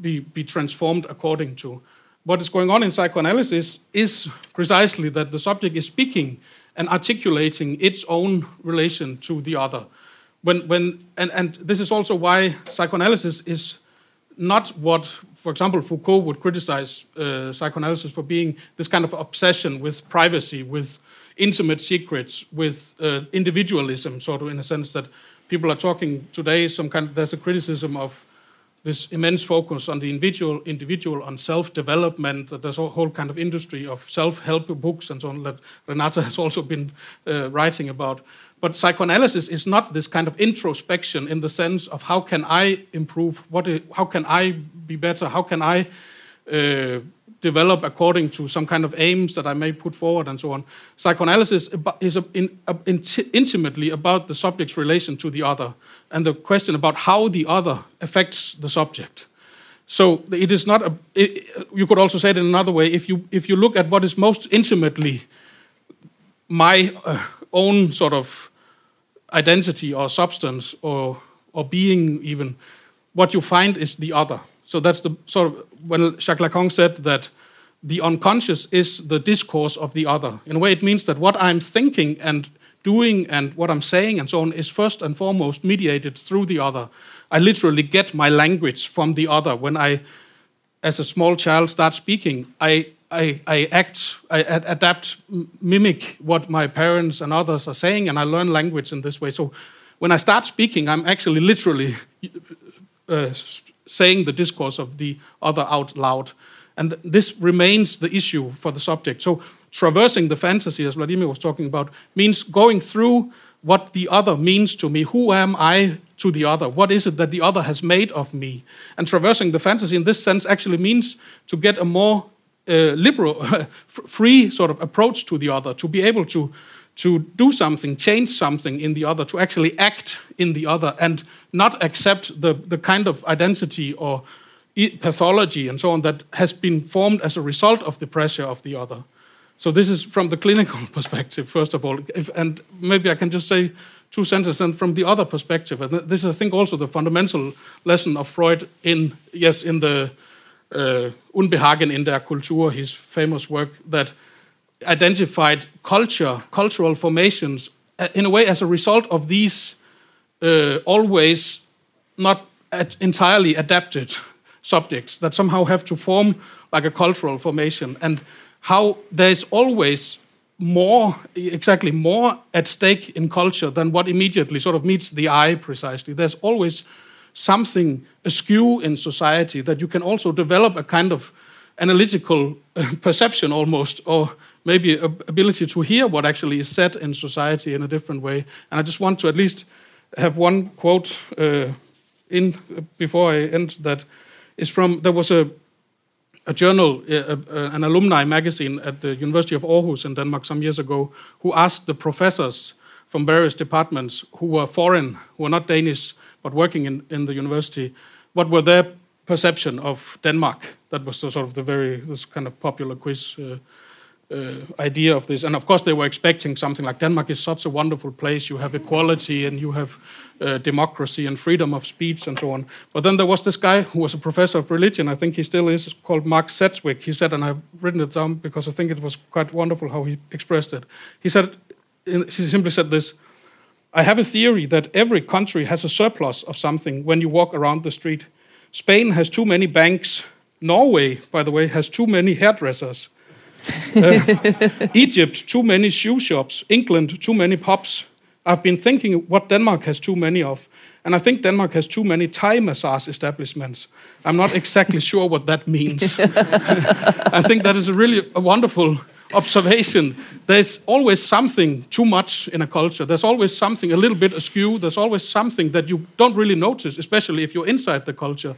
be, be transformed according to. What is going on in psychoanalysis is precisely that the subject is speaking and articulating its own relation to the other. When, when, and, and this is also why psychoanalysis is not what, for example, Foucault would criticize uh, psychoanalysis for being this kind of obsession with privacy, with intimate secrets with uh, individualism, sort of in a sense that people are talking today. Some kind of, there's a criticism of this immense focus on the individual, individual on self-development. That there's a whole kind of industry of self-help books and so on that Renata has also been uh, writing about. But psychoanalysis is not this kind of introspection in the sense of how can I improve, what, how can I be better, how can I uh, develop according to some kind of aims that I may put forward and so on. Psychoanalysis is in, in, intimately about the subject's relation to the other and the question about how the other affects the subject. So it is not a. It, you could also say it in another way. If you if you look at what is most intimately my uh, own sort of identity or substance or or being, even what you find is the other. So that's the sort of when Jacques Lacan said that the unconscious is the discourse of the other. In a way, it means that what I'm thinking and doing and what I'm saying and so on is first and foremost mediated through the other. I literally get my language from the other. When I, as a small child, start speaking, I, I, I act, I adapt, mimic what my parents and others are saying, and I learn language in this way. So when I start speaking, I'm actually literally uh, saying the discourse of the other out loud. And this remains the issue for the subject. So, traversing the fantasy, as Vladimir was talking about, means going through what the other means to me. Who am I to the other? What is it that the other has made of me? And traversing the fantasy in this sense actually means to get a more uh, liberal, free sort of approach to the other, to be able to to do something, change something in the other, to actually act in the other, and not accept the, the kind of identity or pathology and so on that has been formed as a result of the pressure of the other. So this is from the clinical perspective, first of all, if, and maybe I can just say two sentences. And from the other perspective, and this is, I think, also the fundamental lesson of Freud in yes, in the uh, Unbehagen in der Kultur, his famous work that identified culture, cultural formations, uh, in a way as a result of these uh, always not entirely adapted subjects that somehow have to form like a cultural formation, and how there's always more, exactly more at stake in culture than what immediately sort of meets the eye precisely. There's always something askew in society that you can also develop a kind of analytical uh, perception almost, or maybe ability to hear what actually is said in society in a different way. And I just want to at least have one quote uh, in before I end that is from there was a a journal, uh, uh, an alumni magazine at the University of Aarhus in Denmark some years ago, who asked the professors from various departments who were foreign, who were not Danish, but working in, in the university, what were their perception of Denmark? That was the, sort of the very this kind of popular quiz uh, uh, idea of this. And of course, they were expecting something like Denmark is such a wonderful place. You have equality and you have uh, democracy and freedom of speech and so on. But then there was this guy who was a professor of religion. I think he still is called Mark Sedgwick. He said, and I've written it down because I think it was quite wonderful how he expressed it. He said, he simply said this. I have a theory that every country has a surplus of something when you walk around the street. Spain has too many banks. Norway, by the way, has too many hairdressers. Uh, Egypt, too many shoe shops. England, too many pubs. I've been thinking what Denmark has too many of. And I think Denmark has too many Thai massage establishments. I'm not exactly sure what that means. I think that is a really a wonderful observation. There's always something too much in a culture. There's always something a little bit askew. There's always something that you don't really notice, especially if you're inside the culture.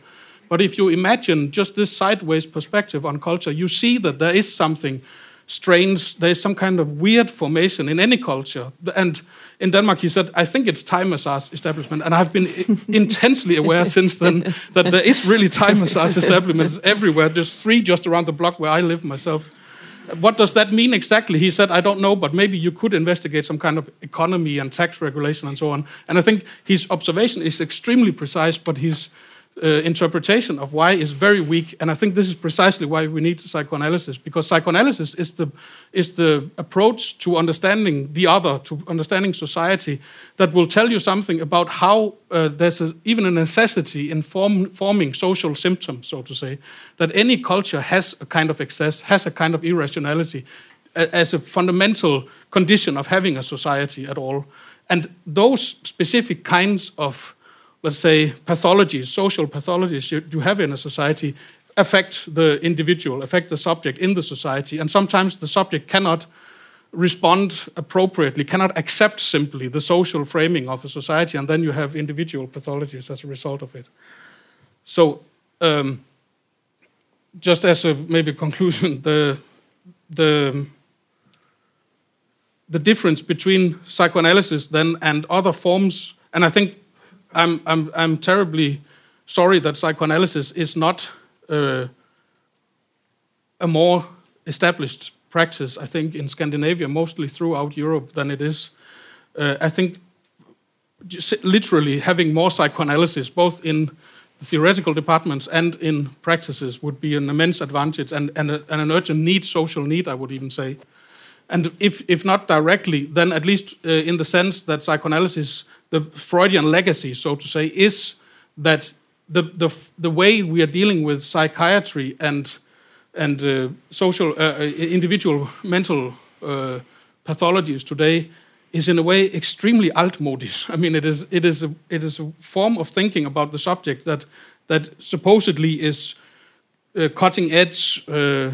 But if you imagine just this sideways perspective on culture, you see that there is something strange, there is some kind of weird formation in any culture. And in Denmark, he said, I think it's Thai massage establishment. And I've been intensely aware since then that there is really Thai massage establishments everywhere. There's three just around the block where I live myself. What does that mean exactly? He said, I don't know, but maybe you could investigate some kind of economy and tax regulation and so on. And I think his observation is extremely precise, but he's uh, interpretation of why is very weak. And I think this is precisely why we need psychoanalysis, because psychoanalysis is the, is the approach to understanding the other, to understanding society, that will tell you something about how uh, there's a, even a necessity in form, forming social symptoms, so to say, that any culture has a kind of excess, has a kind of irrationality as a fundamental condition of having a society at all. And those specific kinds of let's say, pathologies, social pathologies you, you have in a society affect the individual, affect the subject in the society. And sometimes the subject cannot respond appropriately, cannot accept simply the social framing of a society, and then you have individual pathologies as a result of it. So, um, just as a maybe conclusion, the the the difference between psychoanalysis then and other forms, and I think I'm, I'm, I'm terribly sorry that psychoanalysis is not uh, a more established practice, I think, in Scandinavia, mostly throughout Europe, than it is. Uh, I think literally having more psychoanalysis, both in theoretical departments and in practices, would be an immense advantage and, and, a, and an urgent need, social need, I would even say. And if, if not directly, then at least uh, in the sense that psychoanalysis the Freudian legacy, so to say, is that the, the, the way we are dealing with psychiatry and, and uh, social, uh, uh, individual mental uh, pathologies today is in a way extremely altmodisch. I mean, it is, it, is a, it is a form of thinking about the subject that, that supposedly is uh, cutting edge, uh,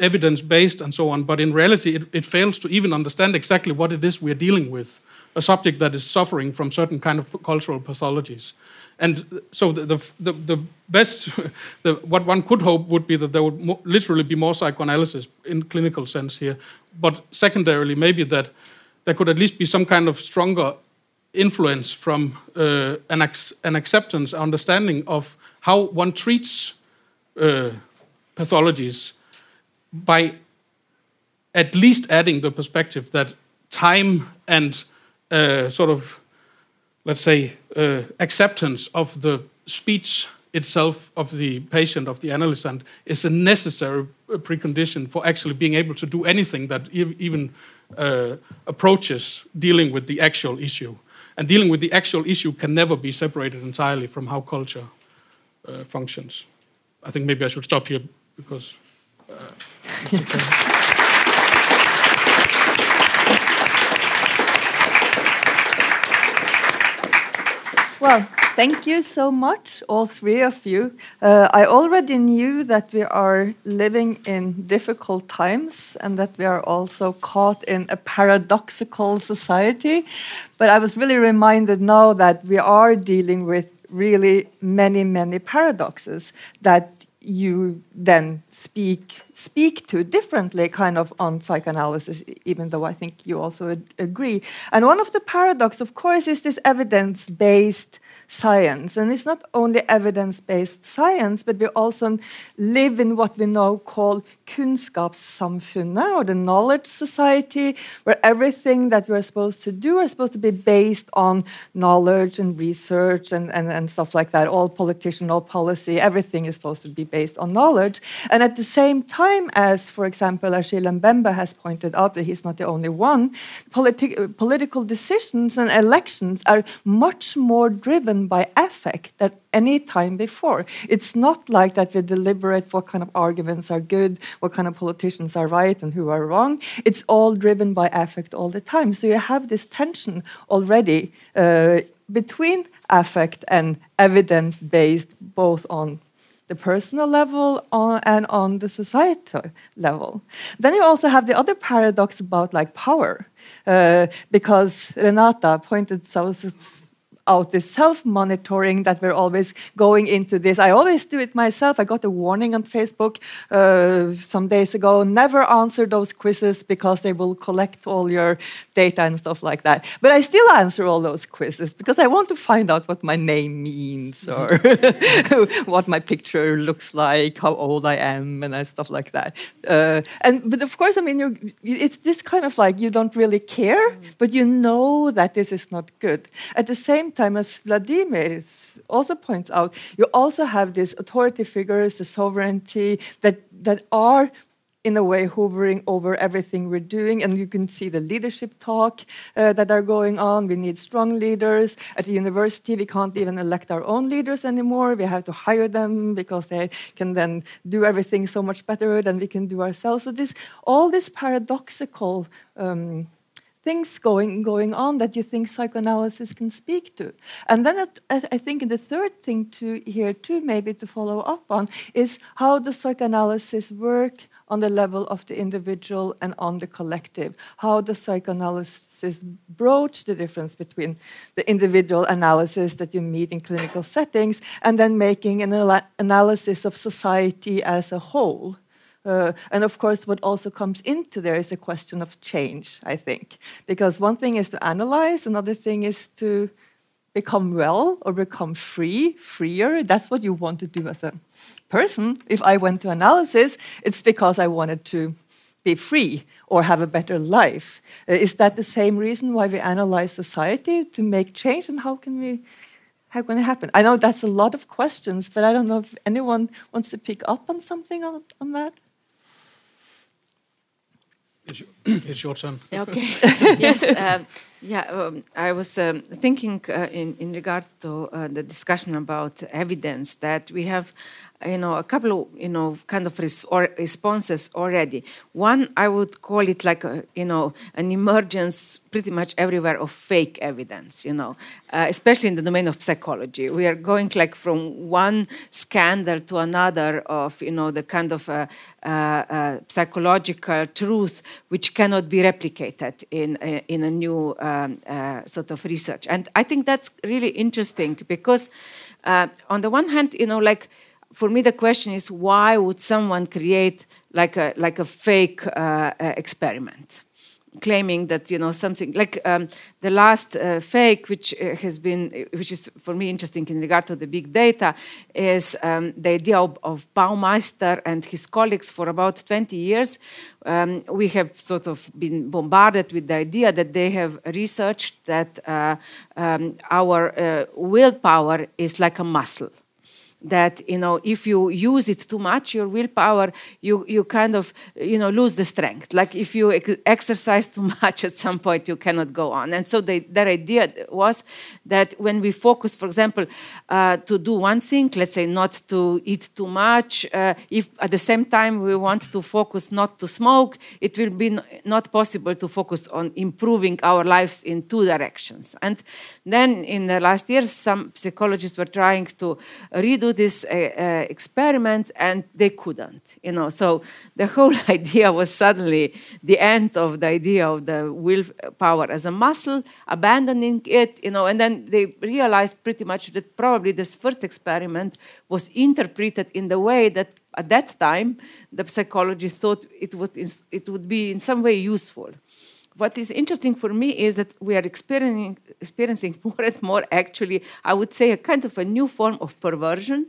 evidence based, and so on, but in reality, it, it fails to even understand exactly what it is we are dealing with a subject that is suffering from certain kind of cultural pathologies. And so the, the, the, the best, the, what one could hope would be that there would mo- literally be more psychoanalysis in clinical sense here. But secondarily, maybe that there could at least be some kind of stronger influence from uh, an, ac- an acceptance, understanding of how one treats uh, pathologies by at least adding the perspective that time and uh, sort of, let's say, uh, acceptance of the speech itself of the patient, of the analyst, and is a necessary precondition for actually being able to do anything that even uh, approaches dealing with the actual issue. And dealing with the actual issue can never be separated entirely from how culture uh, functions. I think maybe I should stop here because. Well, thank you so much, all three of you. Uh, I already knew that we are living in difficult times and that we are also caught in a paradoxical society. But I was really reminded now that we are dealing with really many, many paradoxes that you then speak speak to differently kind of on psychoanalysis even though i think you also agree and one of the paradox of course is this evidence based science. And it's not only evidence based science, but we also live in what we now call kunnskapssamfunnet, or the knowledge society, where everything that we're supposed to do are supposed to be based on knowledge and research and, and, and stuff like that. All politician, all policy, everything is supposed to be based on knowledge. And at the same time as, for example, Achille Mbembe has pointed out, that he's not the only one, politi political decisions and elections are much more driven by affect than any time before. It's not like that we deliberate what kind of arguments are good, what kind of politicians are right and who are wrong. It's all driven by affect all the time. So you have this tension already uh, between affect and evidence based, both on the personal level on, and on the societal level. Then you also have the other paradox about like power, uh, because Renata pointed so out this self-monitoring that we're always going into this. I always do it myself. I got a warning on Facebook uh, some days ago: never answer those quizzes because they will collect all your data and stuff like that. But I still answer all those quizzes because I want to find out what my name means or what my picture looks like, how old I am, and stuff like that. Uh, and but of course, I mean, it's this kind of like you don't really care, but you know that this is not good. At the same time, as Vladimir also points out, you also have these authority figures, the sovereignty that that are in a way hovering over everything we're doing. And you can see the leadership talk uh, that are going on. We need strong leaders. At the university we can't even elect our own leaders anymore. We have to hire them because they can then do everything so much better than we can do ourselves. So this all this paradoxical um, things going going on that you think psychoanalysis can speak to. And then it, i think the third thing to here too maybe to follow up on is how does psychoanalysis work on the level of the individual and on the collective? How does psychoanalysis broach the difference between the individual analysis that you meet in clinical settings and then making an analysis of society as a whole uh, and of course, what also comes into there is a question of change, I think. Because one thing is to analyze, another thing is to become well or become free, freer. That's what you want to do as a person. If I went to analysis, it's because I wanted to be free or have a better life. Uh, is that the same reason why we analyze society to make change? And how can we? How can it happen? I know that's a lot of questions, but I don't know if anyone wants to pick up on something on, on that. Is your, it's your turn. Okay. yes. Um, yeah. Um, I was um, thinking uh, in in regard to uh, the discussion about evidence that we have you know a couple of you know kind of res responses already one i would call it like a, you know an emergence pretty much everywhere of fake evidence you know uh, especially in the domain of psychology we are going like from one scandal to another of you know the kind of uh, uh, uh psychological truth which cannot be replicated in uh, in a new um, uh, sort of research. And i think that's really interesting because on the one hand you know like for me the question is why would someone create like a like a fake uh, uh, experiment claiming that you know something like um, the last uh, fake which uh, has been which is for me interesting in regard to the big data is um, the idea of, of baumeister and his colleagues for about 20 years. Um, we have sort of been bombarded with the idea that they have researched that uh, um, our uh, willpower is like a muscle that you know if you use it too much your willpower you you kind of you know lose the strength. Like if you ex exercise too much at some point you cannot go on. And so they, their idea was that when we focus for example uh, to do one thing let's say not to eat too much uh, if at the same time we want to focus not to smoke it will be not possible to focus on improving our lives in two directions. And then in the last years some psychologists were trying to redo this uh, uh, experiment and they couldn't you know. So the whole idea was suddenly the end of the idea of the willpower as a muscle abandoning it you know. And then they realized pretty much that probably this first experiment was interpreted in the way that at that time the psychologists thought it would, it would be in some way useful what is interesting for me is that we are experiencing, experiencing more and more, actually, I would say, a kind of a new form of perversion,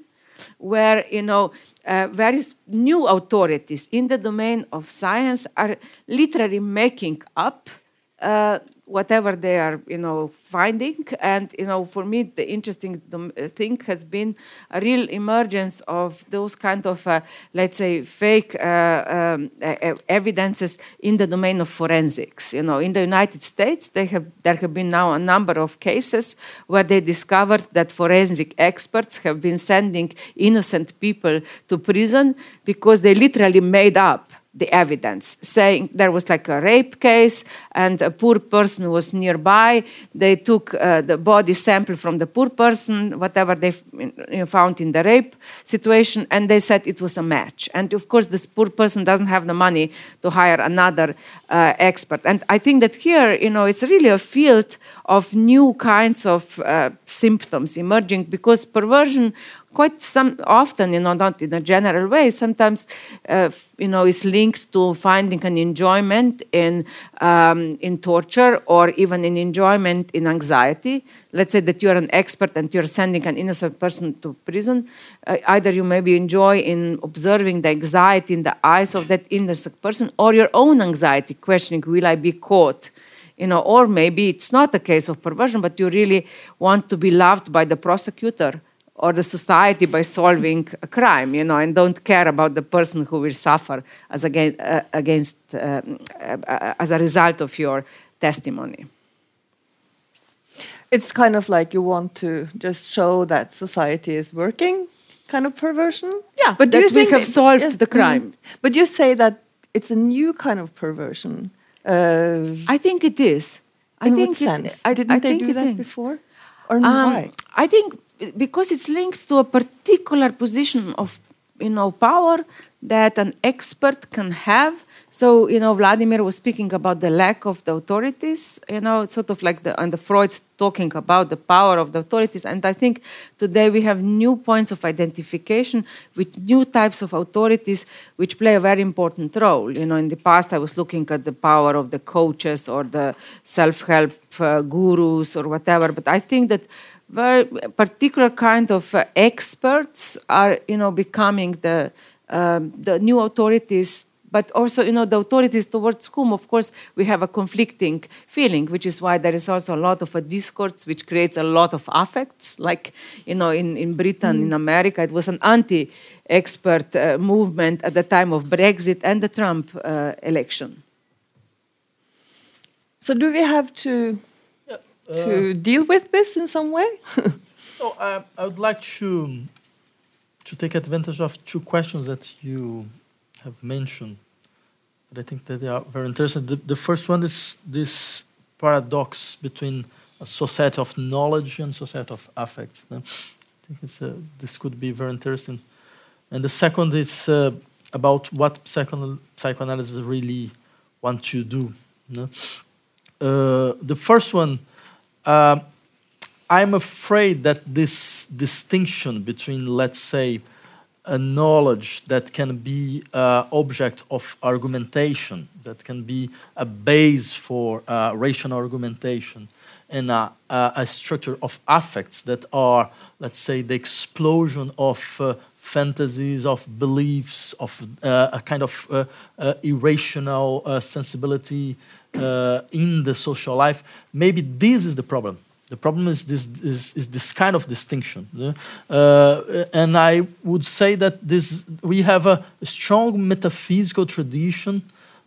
where you know uh, various new authorities in the domain of science are literally making up uh, whatever they are, you know, finding. And you know, for me, the interesting thing has been a real emergence of those kind of, uh, let's say, fake uh, um, evidences in the domain of forensics. You know, in the United States, they have there have been now a number of cases where they discovered that forensic experts have been sending innocent people to prison because they literally made up the evidence, saying there was like a rape case and a poor person was nearby. They took uh, the body sample from the poor person, whatever they found in the rape situation, and they said it was a match. And of course, this poor person doesn't have the money to hire another uh, expert. And I think that here, you know, it's really a field of new kinds of uh, symptoms emerging because perversion quite some often, you know, not in a general way, sometimes, uh, you know, is linked to finding an enjoyment in um, in torture or even an enjoyment in anxiety. Let's say that you're an expert and you're sending an innocent person to prison. Uh, either you maybe enjoy in observing the anxiety in the eyes of that innocent person, or your own anxiety, questioning, "Will I be caught?" you know, or maybe it's not a case of perversion, but you really want to be loved by the prosecutor or the society by solving a crime, you know, and don't care about the person who will suffer as against, uh, against uh, uh, as a result of your testimony. It's kind of like you want to just show that society is working, kind of perversion. Yeah, but do you think we have solved yes, the crime? Mm, but you say that it's a new kind of perversion. Uh, I think it is. I think sense? It, I, Didn't I they do that before? Or um, why? I think because it's linked to a particular position of you know power that an expert can have. So you know vladimir was speaking about the lack of the authorities you know sort of like the and the freud's talking about the power of the authorities. And i think today we have new points of identification with new types of authorities which play a very important role. You know in the past i was looking at the power of the coaches or the self-help uh, gurus or whatever but i think that very particular kind of uh, experts are you know becoming the um, the new authorities but also you know the authorities towards whom of course we have a conflicting feeling which is why there is also a lot of a discourse which creates a lot of affects like you know in, in britain mm. in america it was an anti expert uh, movement at the time of brexit and the trump uh, election so do we have to to uh, deal with this in some way? so uh, I would like to to take advantage of two questions that you have mentioned. But I think that they are very interesting. The, the first one is this paradox between a society of knowledge and society of affect. I think it's, uh, this could be very interesting. And the second is uh, about what psychoanal psychoanalysis really want to do. Uh, the first one uh, I'm afraid that this distinction between, let's say, a knowledge that can be uh, object of argumentation, that can be a base for uh, rational argumentation, and a, a, structure of affects that are, let's say, the explosion of uh, fantasies, of beliefs, of uh, a kind of uh, uh, irrational sensibility uh, in the social life. Maybe this is the problem. The problem is this, is, is this kind of distinction. Uh, and I would say that this, we have a strong metaphysical tradition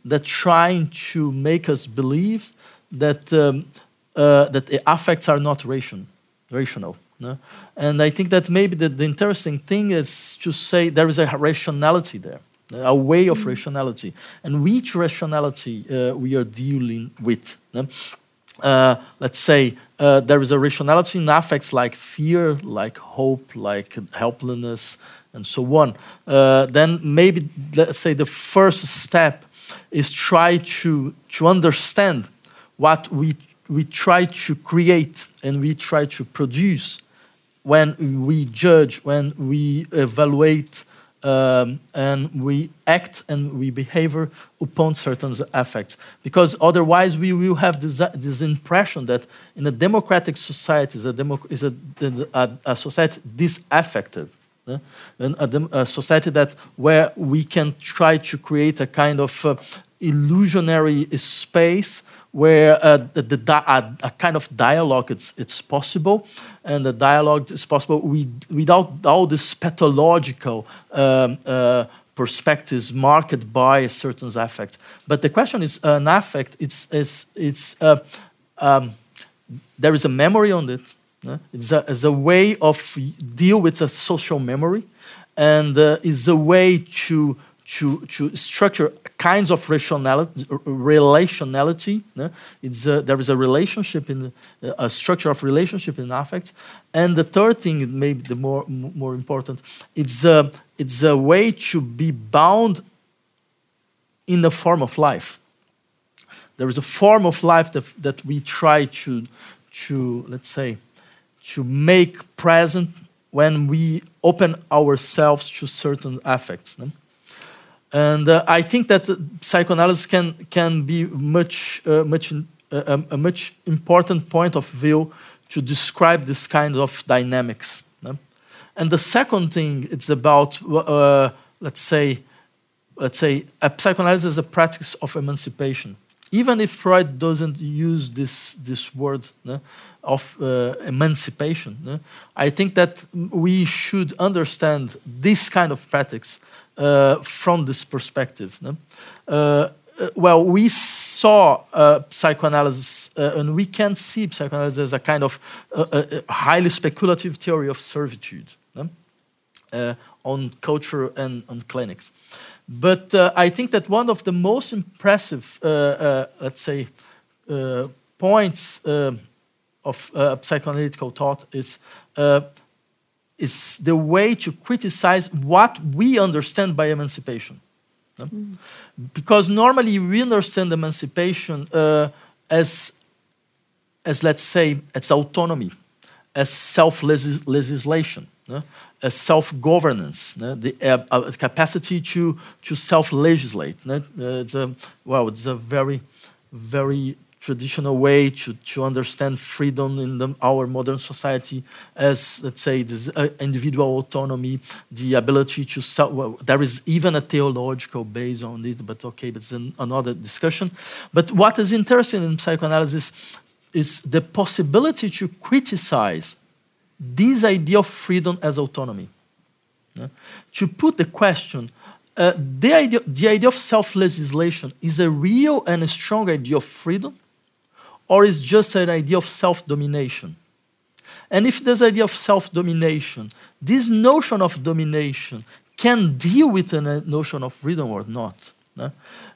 that trying to make us believe that, um, uh, that the affects are not ration, rational. No? And I think that maybe the, the, interesting thing is to say there is a rationality there, a way of mm. rationality, and which rationality uh, we are dealing with. No? Uh, let's say uh, there is a rationality in affects like fear, like hope, like helplessness, and so on. Uh, then maybe let's say the first step is try to to understand what we we try to create and we try to produce when we judge, when we evaluate, um, and we act and we behave upon certain affects. Because otherwise, we will have this, this impression that in a democratic society is a, democ is a, a, a society disaffected. Uh, and a, a, society that where we can try to create a kind of uh, illusionary space where uh, the, the a, a, kind of dialogue it's, it's possible, and the dialogue is possible with, without all this pathological um, uh, perspectives marked by a certain affect. But the question is, an affect, it's, it's, it's, uh, um, there is a memory on it. Uh, it's, a, it's a way of deal with a social memory, and uh, is a way to to, to structure kinds of rationality, relationality. It's a, there is a relationship in a structure of relationship in affects. And the third thing, maybe the more more important, it's a, it's a way to be bound in the form of life. There is a form of life that, that we try to, to, let's say, to make present when we open ourselves to certain affects. No? And uh, I think that psychoanalysis can, can be much, uh, much, uh, a much important point of view to describe this kind of dynamics. No? And the second thing, it's about, uh, let's say, let's say, a psychoanalysis is a practice of emancipation. Even if Freud doesn't use this, this word no, of uh, emancipation, I think that we should understand this kind of practice uh, from this perspective. Uh, uh, well, we saw uh, psychoanalysis, uh, and we can see psychoanalysis as a kind of highly speculative theory of servitude on culture and on clinics. But I think that one of the most impressive, let's say, points of psychoanalytical thought is is the way to criticize what we understand by emancipation. No? Mm. Because normally we understand emancipation uh, as, as, let's say, as autonomy, as self legislation, no? as self governance, no? the uh, uh, capacity to, to self legislate. Uh, it's a, well, it's a very, very traditional way to, to understand freedom in the, our modern society as, let's say, this uh, individual autonomy, the ability to self. Well, there is even a theological base on it, but okay, that's an, another discussion. But what is interesting in psychoanalysis is the possibility to criticize this idea of freedom as autonomy. Yeah? To put the question, uh, the, idea, the idea of self legislation is a real and a strong idea of freedom, or is just an idea of self domination? And if this idea of self domination, this notion of domination can deal with a notion of freedom or not.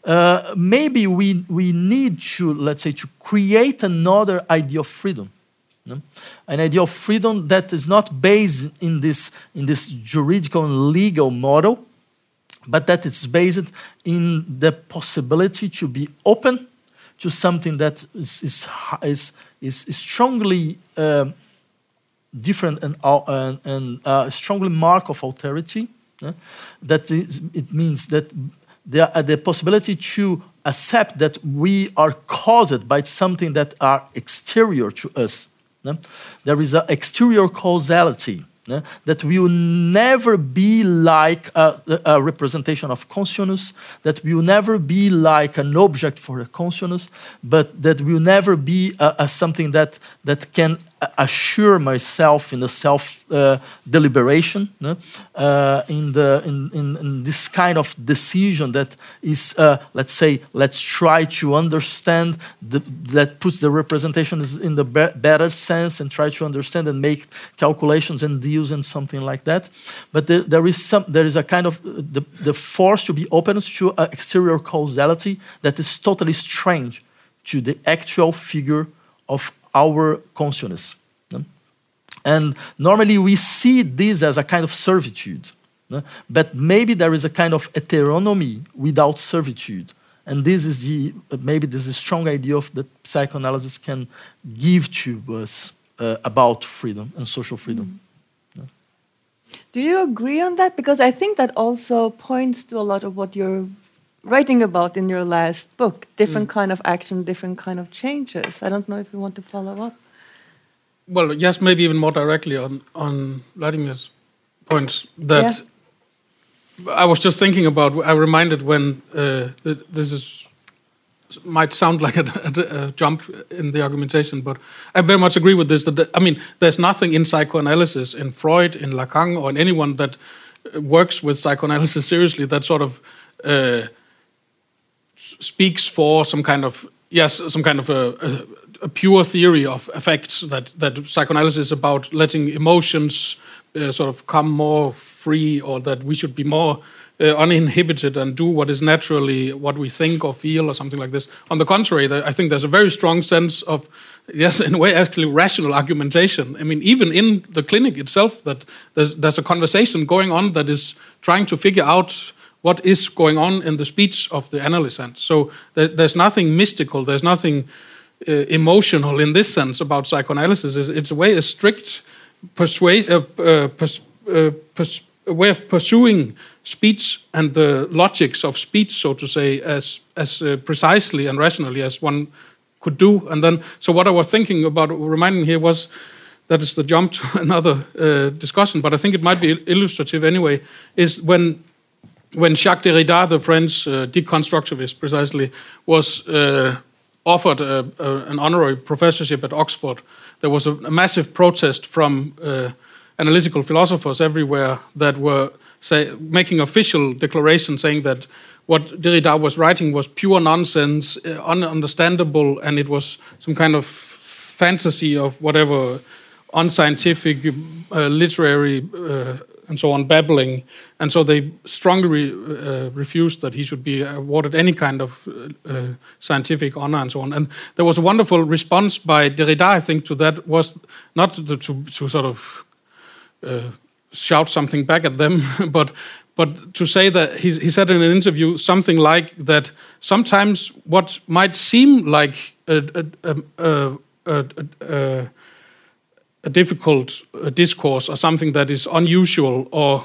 Uh, maybe we, we need to, let's say, to create another idea of freedom. An idea of freedom that is not based in this, in this juridical and legal model, but that it's based in the possibility to be open to something that is, is, is, is strongly um, different and, uh, and uh, strongly mark of authority. Uh, that is, it means that there uh, the possibility to accept that we are caused by something that are exterior to us. There is an exterior causality that will never be like a, a, representation of consciousness, that will never be like an object for a consciousness, but that will never be a, a something that, that can assure myself in the self uh, deliberation, no? uh, in, the, in, in, in, this kind of decision that is, uh, let's say, let's try to understand, the, that puts the representation in the be better sense and try to understand and make calculations and deals and something like that. But there, there, is, some, there is a kind of, uh, the, the force to be open to exterior causality that is totally strange to the actual figure of our consciousness. And normally we see this as a kind of servitude. But maybe there is a kind of heteronomy without servitude. And this is the, maybe this is a strong idea of that psychoanalysis can give to us uh, about freedom and social freedom. Mm. Do you agree on that? Because I think that also points to a lot of what you're writing about in your last book different mm. kind of action different kind of changes i don't know if you want to follow up well yes maybe even more directly on on vladimir's points that yeah. i was just thinking about i reminded when uh, this is might sound like a, a, a, jump in the argumentation, but I very much agree with this. That the, I mean, there's nothing in psychoanalysis, in Freud, in Lacan, or in anyone that works with psychoanalysis seriously that sort of uh, speaks for some kind of yes, some kind of a, a, a pure theory of effects that that psychoanalysis is about letting emotions uh, sort of come more free, or that we should be more uh, uninhibited and do what is naturally what we think or feel or something like this. On the contrary, I think there's a very strong sense of yes, in a way, actually rational argumentation. I mean, even in the clinic itself, that there's, there's a conversation going on that is trying to figure out what is going on in the speech of the analysand. So there, there's nothing mystical, there's nothing uh, emotional in this sense about psychoanalysis. It's, it's a way a strict persuade, uh, uh, pers uh, pers way of pursuing speech and the logics of speech, so to say, as as uh, precisely and rationally as one could do. And then, so what I was thinking about reminding here was that is the jump to another uh, discussion, but I think it might be illustrative anyway. Is when when Jacques Derrida, the French uh, deconstructivist, precisely was uh, offered a, a, an honorary professorship at Oxford, there was a, a massive protest from uh, analytical philosophers everywhere that were say, making official declarations saying that what Derrida was writing was pure nonsense, uh, ununderstandable, and it was some kind of fantasy of whatever unscientific, uh, literary uh, and so on babbling. And so they strongly uh, refused that he should be awarded any kind of uh, uh, scientific honor and so on. And there was a wonderful response by Derrida, I think, to that was not to, to, to sort of uh, shout something back at them, but but to say that he, he said in an interview something like that sometimes what might seem like a, a, a, a a difficult uh, discourse or something that is unusual or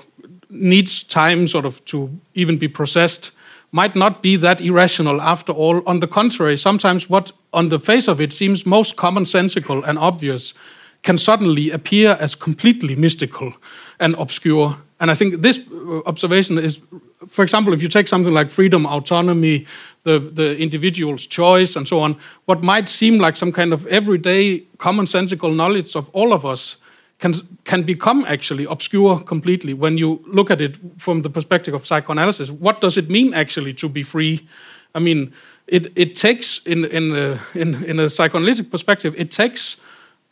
needs time sort of to even be processed might not be that irrational after all. On the contrary, sometimes what on the face of it seems most commonsensical and obvious can suddenly appear as completely mystical and obscure. And I think this uh, observation is, for example, if you take something like freedom, autonomy, the, the individual's choice, and so on, what might seem like some kind of everyday commonsensical knowledge of all of us can, can become actually obscure completely when you look at it from the perspective of psychoanalysis. What does it mean actually to be free? I mean, it, it takes, in, in, a, in, in a psychoanalytic perspective, it takes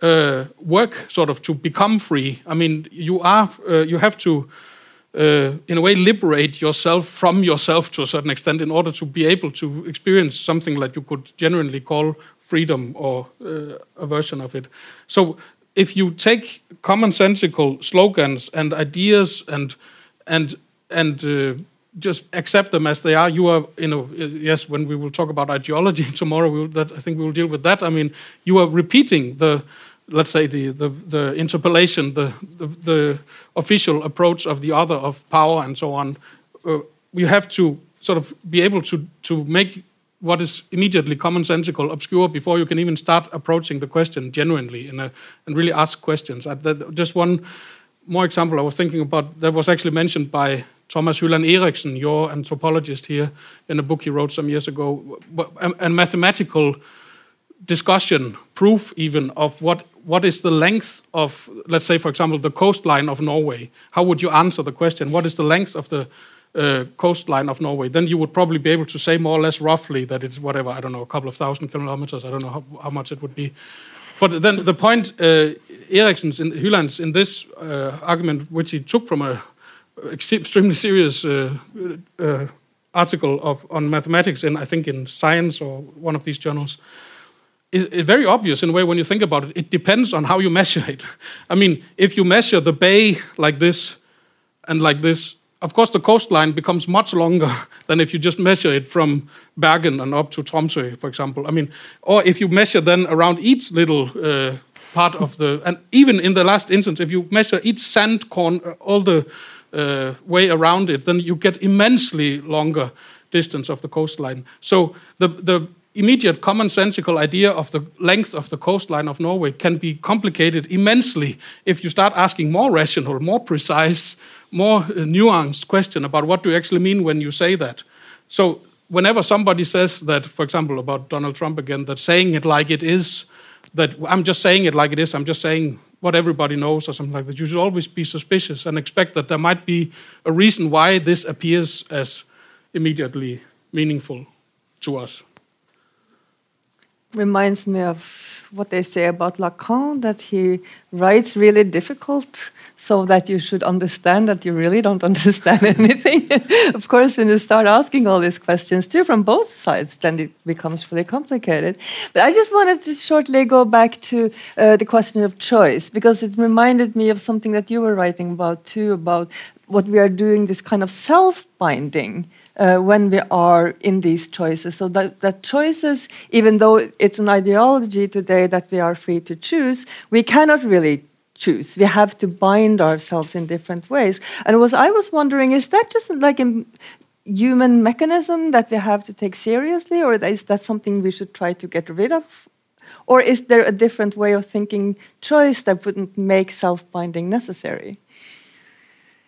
uh, work sort of to become free. I mean, you, are, uh, you have to uh, in a way liberate yourself from yourself to a certain extent in order to be able to experience something that you could genuinely call freedom or uh, a version of it. So if you take commonsensical slogans and ideas and and and uh, just accept them as they are, you are, you know, yes. When we will talk about ideology tomorrow, will, that I think we will deal with that. I mean, you are repeating the let's say the, the, the interpellation, the, the, the, official approach of the other of power and so on, uh, you have to sort of be able to, to make what is immediately commonsensical obscure before you can even start approaching the question genuinely a, and really ask questions. I, that, just one more example I was thinking about that was actually mentioned by Thomas Hylland Eriksen, your anthropologist here, in a book he wrote some years ago, a, a mathematical discussion, proof even of what what is the length of, let's say, for example, the coastline of Norway? How would you answer the question? What is the length of the uh, coastline of Norway? Then you would probably be able to say more or less roughly that it's whatever, I don't know, a couple of thousand kilometers. I don't know how, how much it would be. But then the point, uh, Eriksen's in Hylland's in this uh, argument, which he took from a extremely serious uh, uh, article of on mathematics in I think in Science or one of these journals, is, very obvious in a way when you think about it. It depends on how you measure it. I mean, if you measure the bay like this and like this, of course the coastline becomes much longer than if you just measure it from Bergen and up to Tromsø, for example. I mean, or if you measure then around each little uh, part of the, and even in the last instance, if you measure each sand corn, uh, all the uh, way around it, then you get immensely longer distance of the coastline. So the, the immediate commonsensical idea of the length of the coastline of Norway can be complicated immensely if you start asking more rational, more precise, more uh, nuanced question about what do you actually mean when you say that. So whenever somebody says that, for example, about Donald Trump again, that saying it like it is, that I'm just saying it like it is, I'm just saying what everybody knows or something like that. You should always be suspicious and expect that there might be a reason why this appears as immediately meaningful to us reminds me of what they say about Lacan that he writes really difficult so that you should understand that you really don't understand anything. of course, when you start asking all these questions too from both sides, then it becomes really complicated. But I just wanted to shortly go back to uh, the question of choice because it reminded me of something that you were writing about too about what we are doing, this kind of self binding uh, when we are in these choices. So that, that choices, even though it's an ideology today that we are free to choose, we cannot really choose. We have to bind ourselves in different ways. And was I was wondering, is that just like a human mechanism that we have to take seriously, or is that something we should try to get rid of? Or is there a different way of thinking choice that wouldn't make self-binding necessary?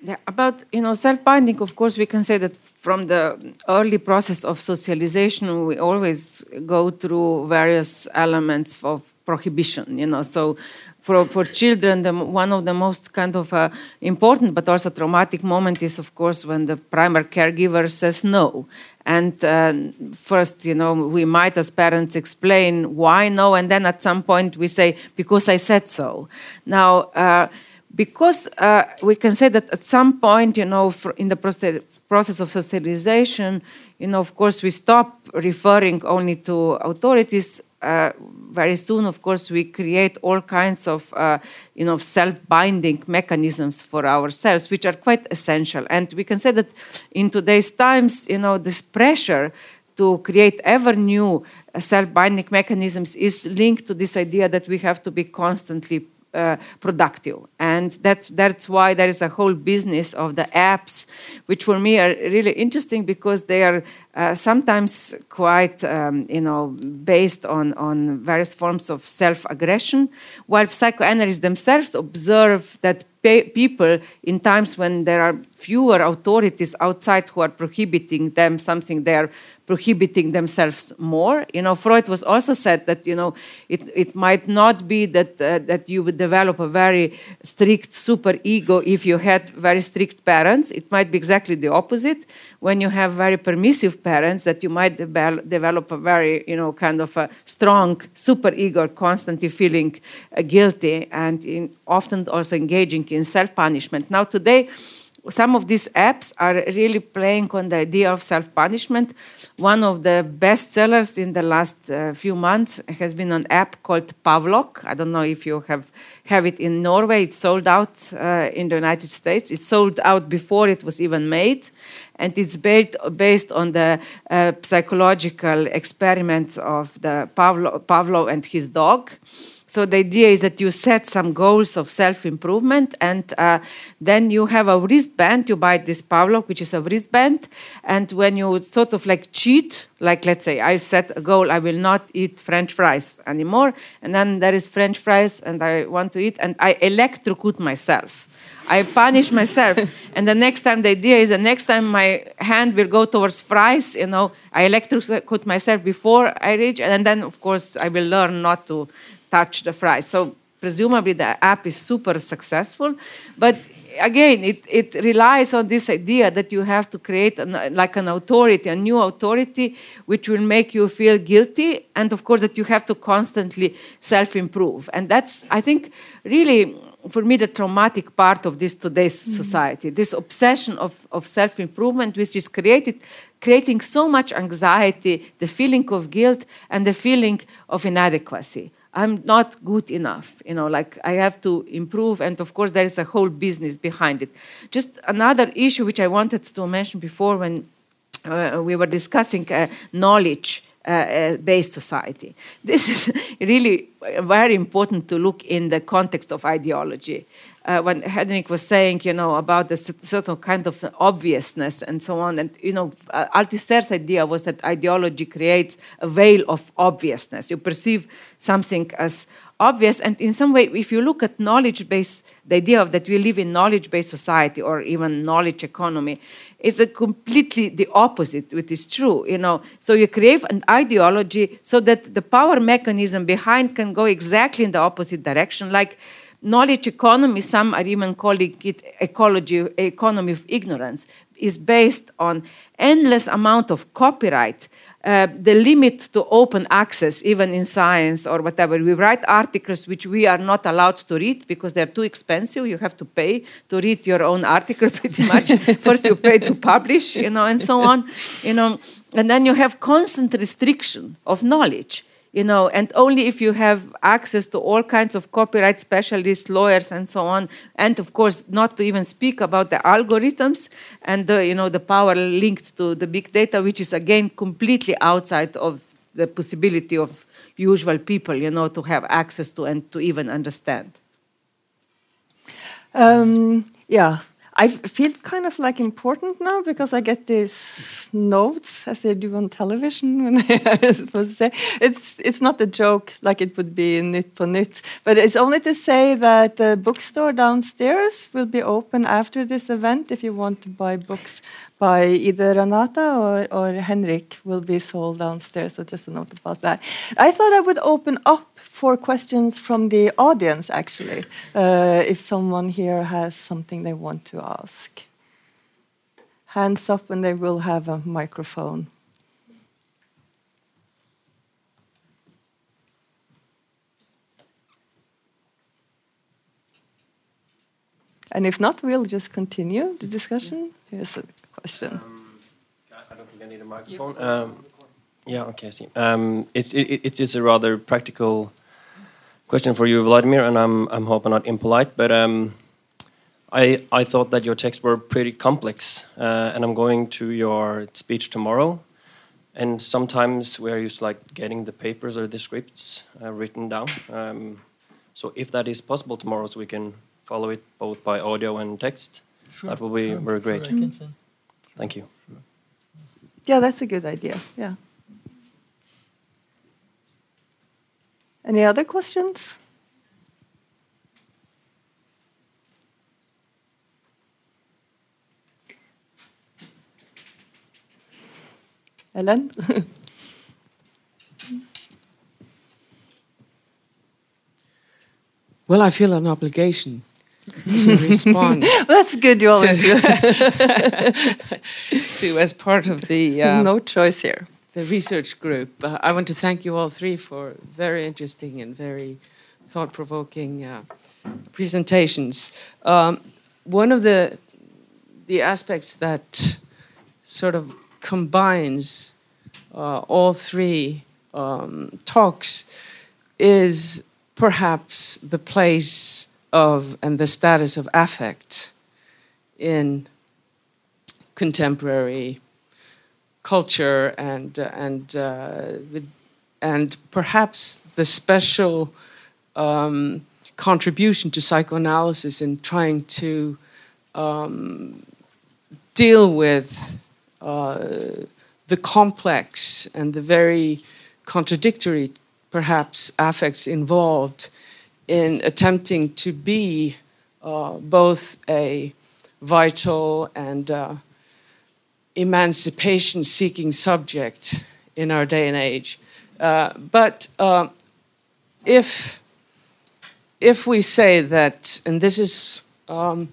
Yeah, about you know self-binding, of course, we can say that from the early process of socialization, we always go through various elements of prohibition. You know, so for for children, the, one of the most kind of uh, important but also traumatic moment is, of course, when the primary caregiver says no. And uh, first, you know, we might as parents explain why no, and then at some point we say because I said so. Now. Uh, because uh, we can say that at some point, you know, in the process, process of socialization, you know, of course, we stop referring only to authorities. Uh, very soon, of course, we create all kinds of, uh, you know, self-binding mechanisms for ourselves, which are quite essential. And we can say that in today's times, you know, this pressure to create ever new uh, self-binding mechanisms is linked to this idea that we have to be constantly uh, productive. And that's, that's why there is a whole business of the apps, which for me are really interesting because they are uh, sometimes quite, um, you know, based on, on various forms of self-aggression, while psychoanalysts themselves observe that people in times when there are fewer authorities outside who are prohibiting them something they are prohibiting themselves more. You know, Freud was also said that you know it, it might not be that uh, that you would develop a very strict super ego if you had very strict parents. It might be exactly the opposite. When you have very permissive parents, that you might de develop a very you know kind of a strong super ego, constantly feeling uh, guilty and in, often also engaging in self punishment. Now today some of these apps are really playing on the idea of self punishment. One of the best sellers in the last uh, few months has been an app called Pavlok. I don't know if you have, have it in Norway. It's sold out uh, in the United States. It sold out before it was even made. And it's based, based on the uh, psychological experiments of the Pavlo, Pavlov and his dog. So the idea is that you set some goals of self-improvement, and uh, then you have a wristband. You buy this Pavlov, which is a wristband, and when you sort of like cheat, like let's say I set a goal, I will not eat French fries anymore, and then there is French fries, and I want to eat, and I electrocute myself. I punish myself. and the next time, the idea is the next time my hand will go towards fries, you know, I electrocute myself before I reach, and then, of course, I will learn not to touch the fries. So presumably the app is super successful, but again, it, it relies on this idea that you have to create an, like an authority, a new authority, which will make you feel guilty, and of course that you have to constantly self-improve. And that's, I think, really for me the traumatic part of this today's mm-hmm. society. This obsession of, of self-improvement, which is created, creating so much anxiety, the feeling of guilt, and the feeling of inadequacy. I'm not good enough. You know, like I have to improve. And of course, there is a whole business behind it. Just another issue which I wanted to mention before when uh, we were discussing uh, knowledge. Uh, uh based society. This is really very important to look in the context of ideology uh, when Henrik was saying, you know, about the certain kind of obviousness and so on. And, you know, uh, Althusser's idea was that ideology creates a veil of obviousness. You perceive something as obvious. And in some way, if you look at knowledge based, the idea of that we live in knowledge based society or even knowledge economy, it's a completely the opposite, which is true, you know. So you create an ideology so that the power mechanism behind can go exactly in the opposite direction. Like, knowledge economy, some are even calling it ecology, economy of ignorance, is based on endless amount of copyright, uh, the limit to open access, even in science or whatever. We write articles which we are not allowed to read because they're too expensive. You have to pay to read your own article pretty much. First you pay to publish, you know, and so on, you know, and then you have constant restriction of knowledge you know and only if you have access to all kinds of copyright specialists lawyers and so on and of course not to even speak about the algorithms and the you know the power linked to the big data which is again completely outside of the possibility of usual people you know to have access to and to even understand. Um, yeah I feel kind of like important now because I get these notes as they do on television when they are supposed to say. It's it's not a joke like it would be in Nytt på Nytt, but it's only to say that the bookstore downstairs will be open after this event if you want to buy books by either Renata or, or Henrik will be sold downstairs. So just a note about that. I thought I would open up for questions from the audience, actually, uh, if someone here has something they want to ask. Hands up and they will have a microphone. And if not, we'll just continue the discussion. Here's a question. Um, I don't think I need a microphone. Um, yeah, okay, I see. Um, it's, it, it is a rather practical question for you, Vladimir, and I'm I'm hoping not impolite, but um, I I thought that your texts were pretty complex, uh, and I'm going to your speech tomorrow, and sometimes we're used to like getting the papers or the scripts uh, written down. Um, so if that is possible tomorrow, so we can follow it both by audio and text, sure, that will be sure, very great. Sure, Thank you. Yeah, that's a good idea. Yeah. Any other questions? Ellen? well, I feel an obligation to respond. That's good. You always to, to as part of the um, no choice here the research group. Uh, I want to thank you all three for very interesting and very thought provoking uh, presentations. Um, one of the the aspects that sort of combines uh, all three um, talks is perhaps the place of and the status of affect in contemporary culture and and uh, the, and perhaps the special um, contribution to psychoanalysis in trying to um, deal with uh, the complex and the very contradictory, perhaps, affects involved in attempting to be uh, both a vital and uh, emancipation seeking subject in our day and age. Uh, but uh, if, if we say that, and this is um,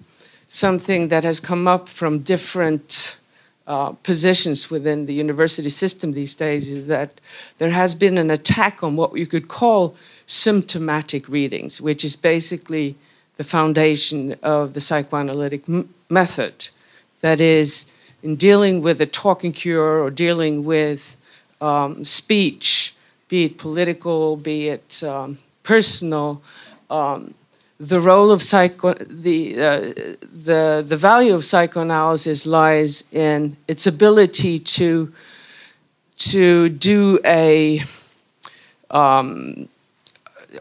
something that has come up from different uh, positions within the university system these days, is that there has been an attack on what you could call symptomatic readings, which is basically the foundation of the psychoanalytic method. That is, in dealing with a talking cure or dealing with um, speech, be it political, be it um, personal, um, the role of psycho the, uh, the the value of psychoanalysis lies in its ability to to do a um,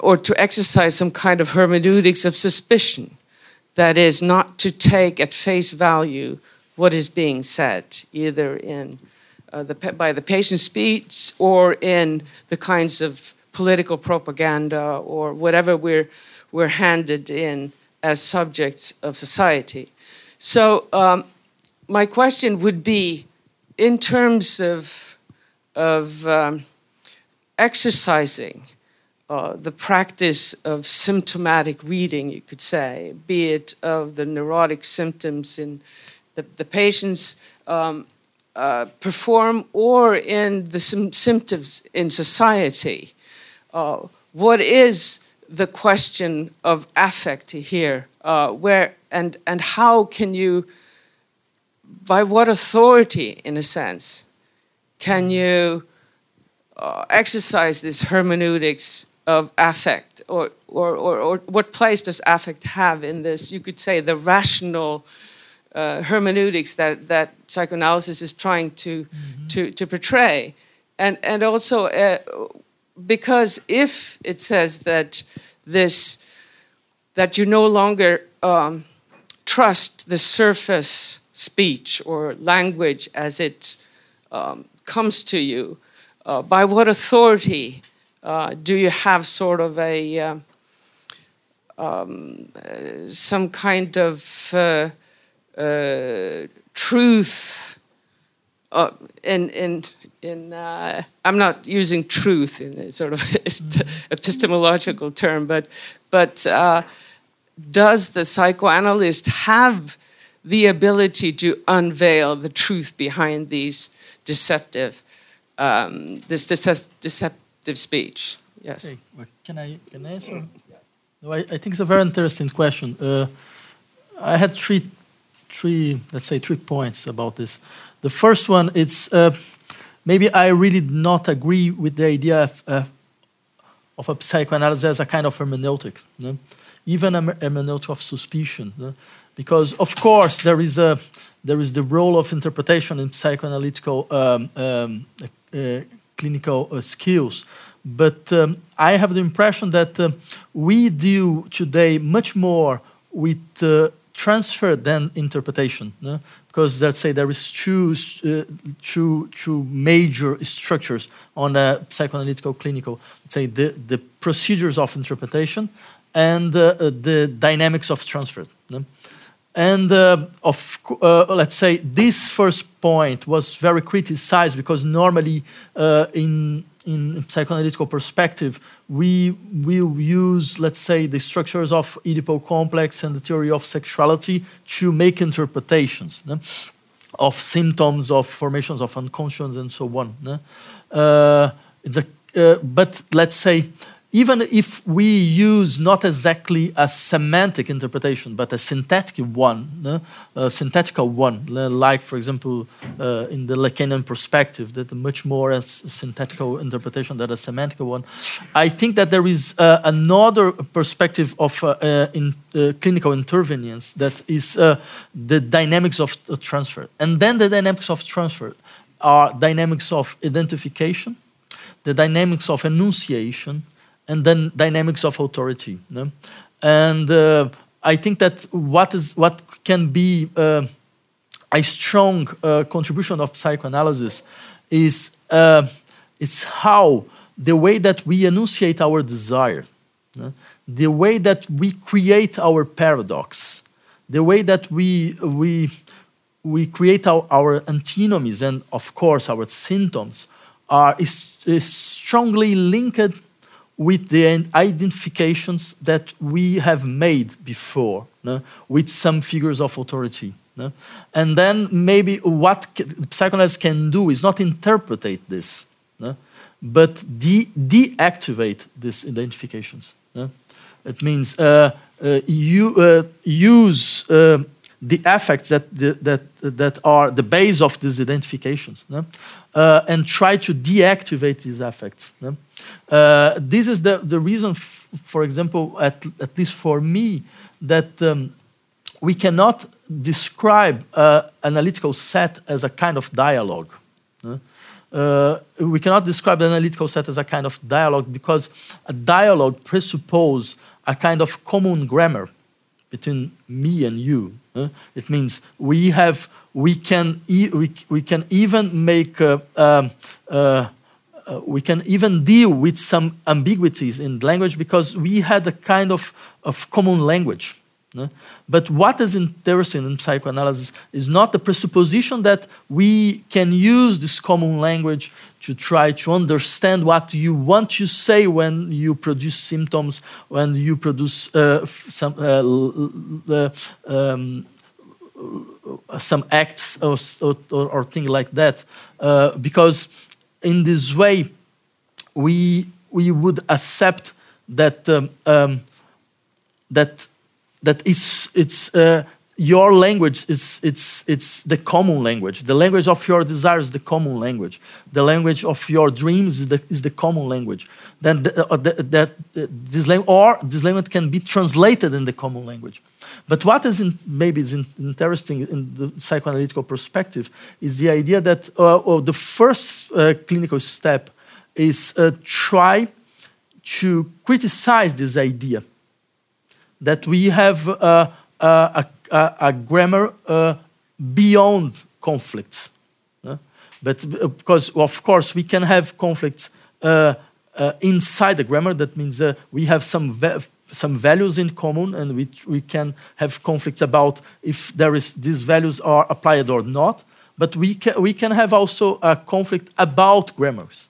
or to exercise some kind of hermeneutics of suspicion. That is not to take at face value what is being said either in uh, the, by the patient's speech or in the kinds of political propaganda or whatever we're, we're handed in as subjects of society. So, um, my question would be in terms of, of um, exercising uh, the practice of symptomatic reading, you could say, be it of the neurotic symptoms in the, the patients um, uh, perform or in the symptoms in society. Uh, what is the question of affect here? Uh, where and and how can you, by what authority, in a sense, can you uh, exercise this hermeneutics of affect, or, or or or what place does affect have in this? You could say the rational. Uh, hermeneutics that, that psychoanalysis is trying to, mm-hmm. to, to portray. And, and also, uh, because if it says that this that you no longer um, trust the surface speech or language as it um, comes to you, uh, by what authority uh, do you have sort of a uh, um, some kind of uh, truth uh, in in uh, I'm not using truth in a sort of epistemological term, but but uh, does the psychoanalyst have the ability to unveil the truth behind these deceptive um, this deceptive speech? Yes. Can I can I answer? No, I, I, think it's a very interesting question. Uh, I had three three let's say three points about this. The first one it's uh, maybe I really not agree with the idea of, uh, of a psychoanalysis as a kind of hermeneutics, no? even a hermeneutic of suspicion, no? because of course there is a there is the role of interpretation in psychoanalytical um, um, uh, clinical uh, skills. But um, I have the impression that uh, we deal today much more with uh, transfer then interpretation. No? because let's say there is two, uh, two, two major structures on a psychoanalytical clinical, let's say the, the procedures of interpretation and uh, the dynamics of transfer. No? And uh, of, uh, let's say this first point was very criticized because normally uh, in in psychoanalytical perspective, we will use, let's say, the structures of Oedipal complex and the theory of sexuality to make interpretations no? of symptoms, of formations of unconscious, and so on. No? Uh, a, uh, but let's say even if we use not exactly a semantic interpretation, but a synthetic one, no? a synthetical one, like, for example, uh, in the Lacanian perspective, that much more as a synthetical interpretation than a semantic one, I think that there is uh, another perspective of uh, in, clinical intervenience that is the dynamics of transfer. And then the dynamics of transfer are dynamics of identification, the dynamics of enunciation, and then dynamics of authority. No? And uh, I think that what is what can be uh, a strong uh, contribution of psychoanalysis is uh, it's how the way that we enunciate our desires, no? the way that we create our paradox, the way that we we we create our, our antinomies and of course our symptoms are is, is strongly linked with the identifications that we have made before no? with some figures of authority. No? And then maybe what psychoanalysis can do is not interpret this, no? but de deactivate these identifications. It means uh, uh, you uh, use uh, the affects that, that, that are the base of these identifications no? Uh, and try to deactivate these affects. No? Uh, this is the, the reason, for example, at, at least for me, that um, we cannot describe an analytical set as a kind of dialogue. Uh, we cannot describe the analytical set as a kind of dialogue because a dialogue presupposes a kind of common grammar between me and you. Uh, it means we have, we can, e we, we can even make, uh, um, uh, we can even deal with some ambiguities in language because we had a kind of, of common language. But what is interesting in psychoanalysis is not the presupposition that we can use this common language to try to understand what you want to say when you produce symptoms, when you produce uh, some, uh, uh, um, some acts or, or, or things like that. Uh, because in this way, we, we would accept that, um, um, that that is it's uh, your language is it's it's the common language. The language of your desires is the common language. The language of your dreams is the, is the common language. Then the, uh, the, that uh, this or this language can be translated in the common language. But what is in, maybe is in, interesting in the psychoanalytical perspective is the idea that uh, well, the first uh, clinical step is uh, try to criticize this idea that we have uh, a, a, a, grammar uh, beyond conflicts. Uh, but because, of course, we can have conflicts inside the grammar. That means we have some some values in common and we, we can have conflicts about if there is these values are applied or not but we can, we can have also a conflict about grammars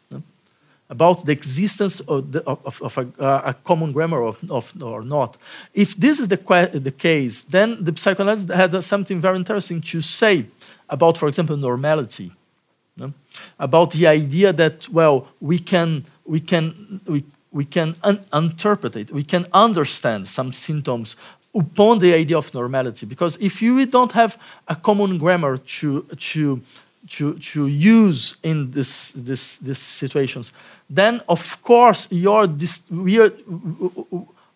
about the existence of, the, of, of a, uh, a, common grammar or, of, or not. If this is the, the case, then the psychoanalyst had something very interesting to say about, for example, normality. No? About the idea that, well, we can, we can, we, we can interpret it, we can understand some symptoms upon the idea of normality. Because if you don't have a common grammar to, to, to, to use in this, this, situations, then of course your we are,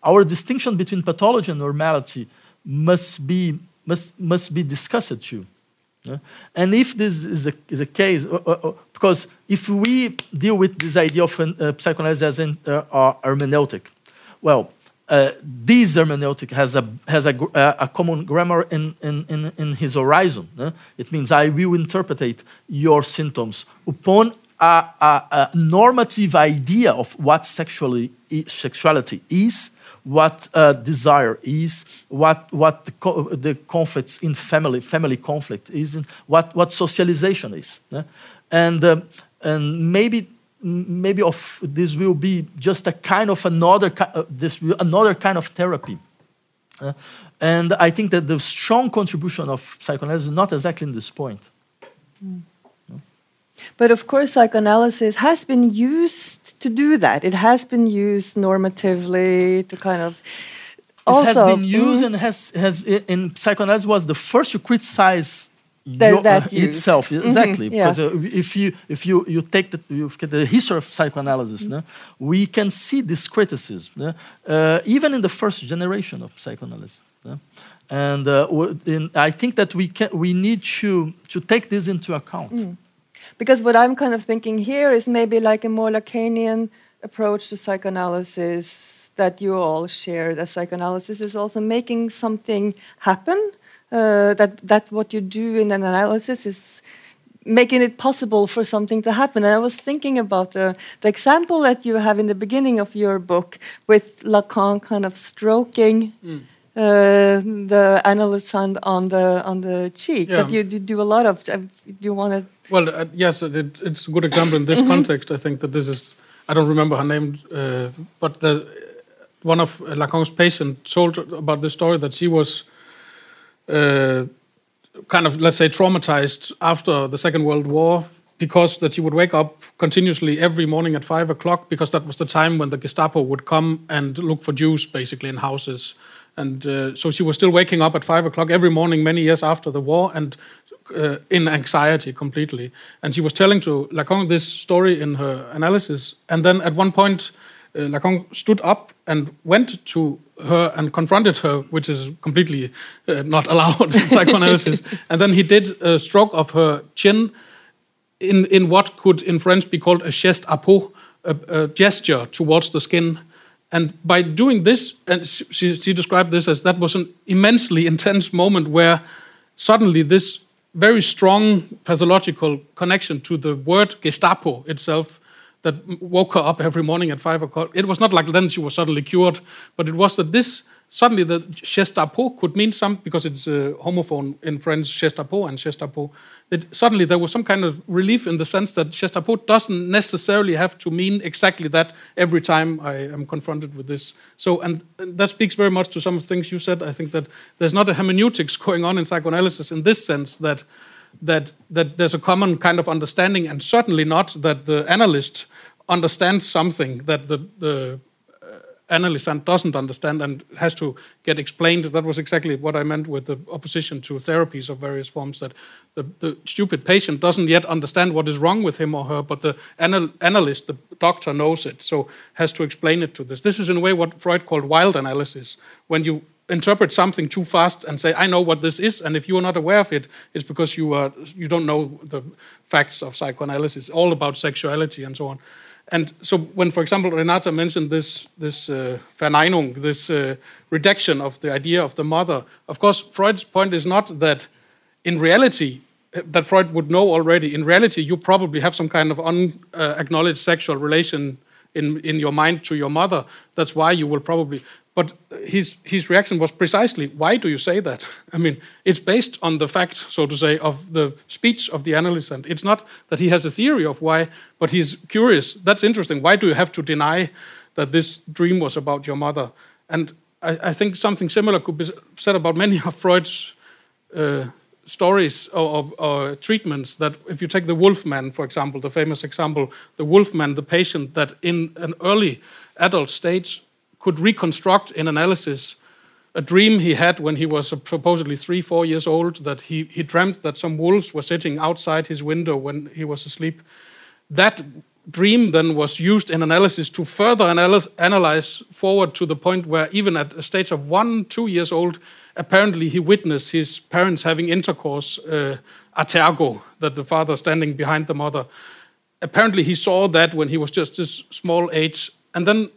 our distinction between pathology and normality must be, must, must be discussed too. And if this is a case, uh, uh, uh because if we deal with this idea of uh, psychoanalysis as an uh, hermeneutic, well, uh, this hermeneutic has a, has a, a common grammar in, in, in, in his horizon. It means I will interpret your symptoms upon a, a, a normative idea of what sexually, sexuality is, what uh, desire is, what, what the, co the, conflicts in family, family conflict is, and what, what socialization is. Yeah? And, uh, and maybe, maybe of this will be just a kind of another, uh, this another kind of therapy. And I think that the strong contribution of psychoanalysis is not exactly in this point. Mm. But of course, psychoanalysis has been used to do that. It has been used normatively to kind of. Also, it has been used mm, and has, has in psychoanalysis was the first to criticize your, that uh, itself exactly mm -hmm, because uh, if you if you you take the you get the history of psychoanalysis mm -hmm. no, we can see this criticism no, uh, even in the first generation of psychoanalysts no? and uh, in, I think that we can we need to to take this into account. Mm. Because what I'm kind of thinking here is maybe like a more Lacanian approach to psychoanalysis that you all share. That psychoanalysis is also making something happen. Uh, that that what you do in an analysis is making it possible for something to happen. And I was thinking about the, the example that you have in the beginning of your book with Lacan kind of stroking. Mm. Uh, the analyst on, on the on the cheek yeah. that you, you, do a lot of. Uh, you want to well, uh, yes, it, it's a good example in this mm -hmm. context. I think that this is I don't remember her name, uh, but the, one of Lacan's patients told about the story that she was uh, kind of, let's say, traumatized after the Second World War because that she would wake up continuously every morning at five o'clock because that was the time when the Gestapo would come and look for Jews basically in houses. And uh, so she was still waking up at five o'clock every morning many years after the war and uh, in anxiety completely. And she was telling to Lacan this story in her analysis. And then at one point, uh, Lacan stood up and went to her and confronted her, which is completely uh, not allowed in psychoanalysis. and then he did a stroke of her chin in, in what could in French be called a geste à a, a gesture towards the skin. And by doing this, and she, she described this as that was an immensely intense moment where suddenly this very strong pathological connection to the word Gestapo itself that woke her up every morning at five o'clock. It was not like then she was suddenly cured, but it was that this suddenly the Gestapo could mean something because it's a homophone in French, Gestapo and geste à peau. It, suddenly there was some kind of relief in the sense that Gestapo doesn't necessarily have to mean exactly that every time I am confronted with this. So, and, and that speaks very much to some of the things you said. I think that there's not a hermeneutics going on in psychoanalysis in this sense that that that there's a common kind of understanding, and certainly not that the analyst understands something that the the uh, analysand doesn't understand and has to get explained. That was exactly what I meant with the opposition to therapies of various forms. That the, the stupid patient doesn't yet understand what is wrong with him or her, but the anal analyst, the doctor, knows it, so has to explain it to this. This is in a way what Freud called wild analysis, when you interpret something too fast and say, "I know what this is," and if you are not aware of it, it's because you are you don't know the facts of psychoanalysis, all about sexuality and so on. And so, when, for example, Renata mentioned this, this uh, Verneinung, this uh, reduction of the idea of the mother, of course, Freud's point is not that in reality, that Freud would know already, in reality, you probably have some kind of unacknowledged sexual relation in, in your mind to your mother. That's why you will probably. But his, his reaction was precisely, why do you say that? I mean, it's based on the fact, so to say, of the speech of the analyst. And it's not that he has a theory of why, but he's curious. That's interesting. Why do you have to deny that this dream was about your mother? And I, I think something similar could be said about many of Freud's uh, stories or, or, or, treatments. That if you take the Wolfman, for example, the famous example, the Wolfman, the patient that in an early adult stage could reconstruct in analysis a dream he had when he was supposedly three, four years old, that he, he dreamt that some wolves were sitting outside his window when he was asleep. That dream then was used in analysis to further analyze, analyze forward to the point where, even at a stage of one, two years old, apparently he witnessed his parents having intercourse, uh, a tergo, that the father standing behind the mother. Apparently, he saw that when he was just this small age. And then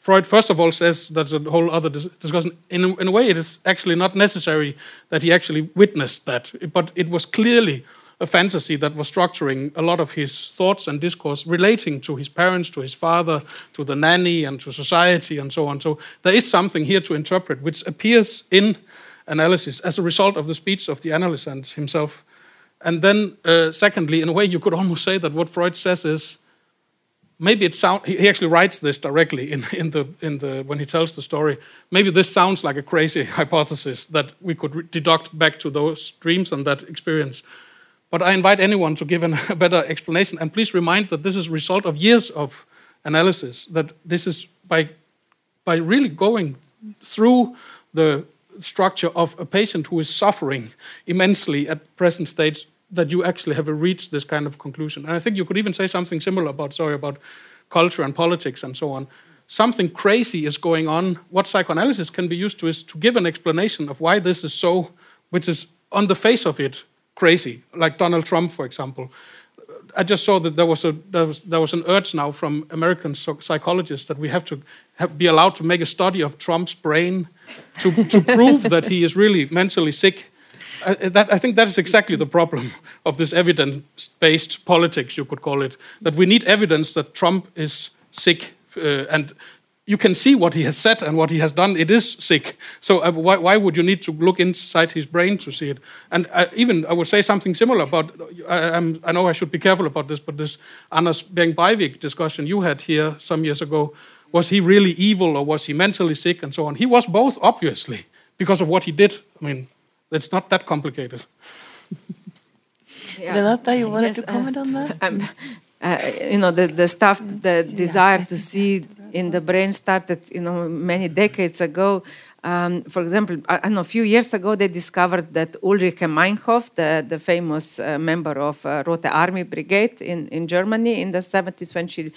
Freud, first of all, says that's a whole other discussion. In, in a way, it is actually not necessary that he actually witnessed that, but it was clearly a fantasy that was structuring a lot of his thoughts and discourse relating to his parents, to his father, to the nanny, and to society, and so on. So there is something here to interpret, which appears in analysis as a result of the speech of the analyst and himself. And then, uh, secondly, in a way, you could almost say that what Freud says is maybe it sounds he actually writes this directly in, in the in the when he tells the story maybe this sounds like a crazy hypothesis that we could deduct back to those dreams and that experience but i invite anyone to give an, a better explanation and please remind that this is a result of years of analysis that this is by by really going through the structure of a patient who is suffering immensely at present stage that you actually have reached this kind of conclusion. And I think you could even say something similar about, sorry, about culture and politics and so on. Something crazy is going on. What psychoanalysis can be used to is to give an explanation of why this is so, which is on the face of it crazy, like Donald Trump, for example. I just saw that there was a there was, there was an urge now from American psychologists that we have to have, be allowed to make a study of Trump's brain to, to prove that he is really mentally sick I, that, I think that is exactly the problem of this evidence based politics, you could call it. That we need evidence that Trump is sick. Uh, and you can see what he has said and what he has done. It is sick. So uh, why, why would you need to look inside his brain to see it? And uh, even I would say something similar about. I, I, know I should be careful about this, but this Anders Behring Breivik discussion you had here some years ago. Was he really evil or was he mentally sick and so on? He was both, obviously, because of what he did. I mean, it's not that complicated. yeah. Renata, you wanted yes, to comment uh, on that? Um, uh, you know, the, the stuff, the desire to see in the brain started, you know, many decades ago. Um, for example, I, I, know a few years ago they discovered that Ulrike Meinhof, the, the famous uh, member of uh, Rote Army Brigade in, in Germany in the 70s, when she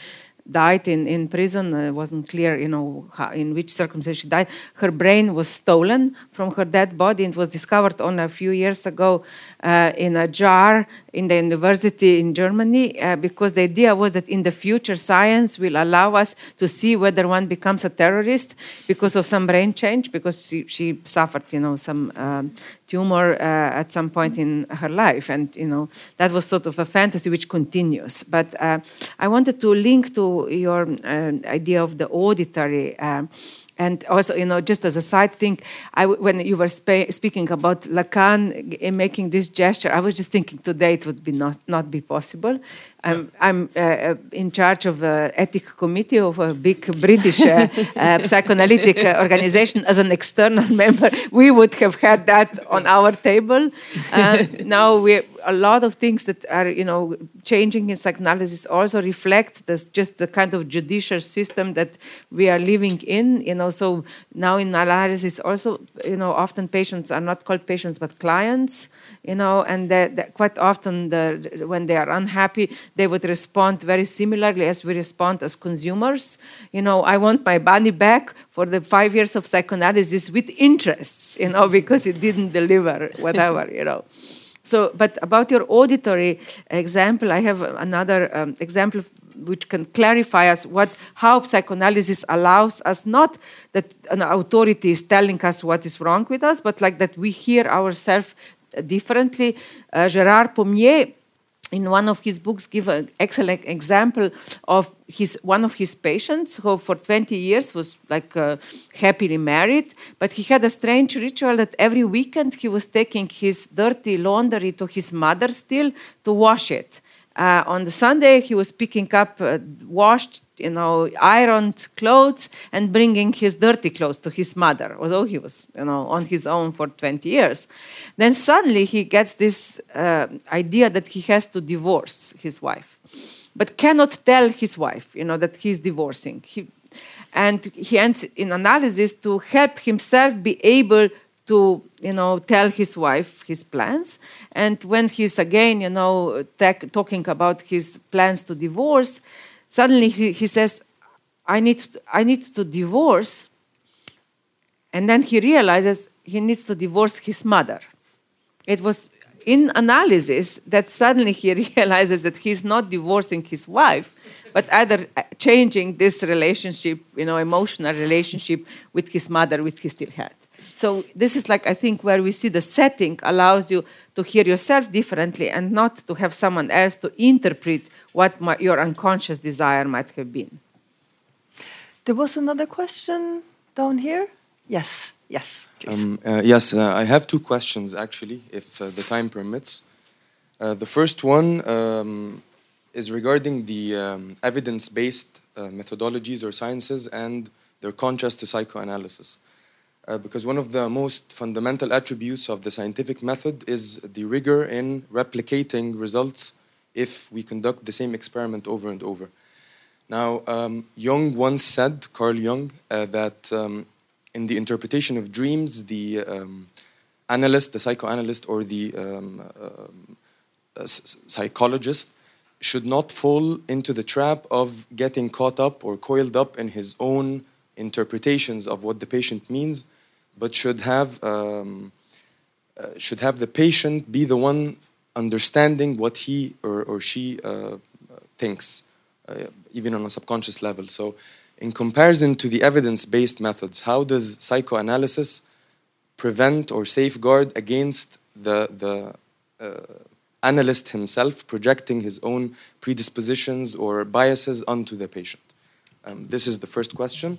died in, in prison. Uh, it wasn't clear, you know, how, in which circumstances she died. Her brain was stolen from her dead body. It was discovered only a few years ago uh, in a jar in the university in Germany uh, because the idea was that in the future science will allow us to see whether one becomes a terrorist because of some brain change because she, she suffered, you know, some um, tumor uh, at some point in her life. And, you know, that was sort of a fantasy which continues. But uh, I wanted to link to your uh, idea of the auditory. And also, you know, just as a side thing, I, when you were speaking about Lacan eh, making this gesture, I was just thinking today it would be not, not be possible. I'm, I'm uh, uh in charge of an ethic committee of a big British uh, uh, psychoanalytic uh, organization. As an external member, we would have had that on our table. Uh, now we a lot of things that are you know changing in psychoanalysis also reflect this just the kind of judicial system that we are living in. You know, so now in analysis also you know often patients are not called patients but clients. You know, and that, that quite often the, when they are unhappy they would respond very similarly as we respond as consumers. You know, I want my money back for the five years of psychoanalysis with interests, you know, because it didn't deliver whatever, you know. So, but about your auditory example, I have another um, example which can clarify us what how psychoanalysis allows us not that an authority is telling us what is wrong with us, but like that we hear ourselves differently. Uh, Gerard Pommier in one of his books give an excellent example of his one of his patients who for 20 years was like uh, happily married but he had a strange ritual that every weekend he was taking his dirty laundry to his mother still to wash it uh, on the Sunday, he was picking up uh, washed, you know, ironed clothes and bringing his dirty clothes to his mother, although he was, you know, on his own for 20 years. Then suddenly he gets this uh, idea that he has to divorce his wife, but cannot tell his wife, you know, that he's divorcing. He, and he ends in analysis to help himself be able to you know tell his wife his plans. And when he's again you know talking about his plans to divorce suddenly he, he says i need to, i need to divorce. And then he realizes he needs to divorce his mother. It was in analysis that suddenly he realizes that he's not divorcing his wife but either uh, changing this relationship you know emotional relationship with his mother which he still had so this is like I think where we see the setting allows you to hear yourself differently and not to have someone else to interpret what my, your unconscious desire might have been. There was another question down here. Yes, yes. Um, uh, yes, uh, I have two questions actually, if uh, the time permits. Uh, the first one um, is regarding the um, evidence-based uh, methodologies or sciences and their contrast to psychoanalysis uh, because one of the most fundamental attributes of the scientific method is the rigor in replicating results if we conduct the same experiment over and over. Now, um, Jung once said, Carl Jung, uh, that um, in the interpretation of dreams, the um, analyst, the psychoanalyst, or the um, uh, psychologist should not fall into the trap of getting caught up or coiled up in his own interpretations of what the patient means but should have um, uh, should have the patient be the one understanding what he or, or she uh, thinks, uh, even on a subconscious level. So, in comparison to the evidence-based methods, how does psychoanalysis prevent or safeguard against the the uh, analyst himself projecting his own predispositions or biases onto the patient? Um, this is the first question.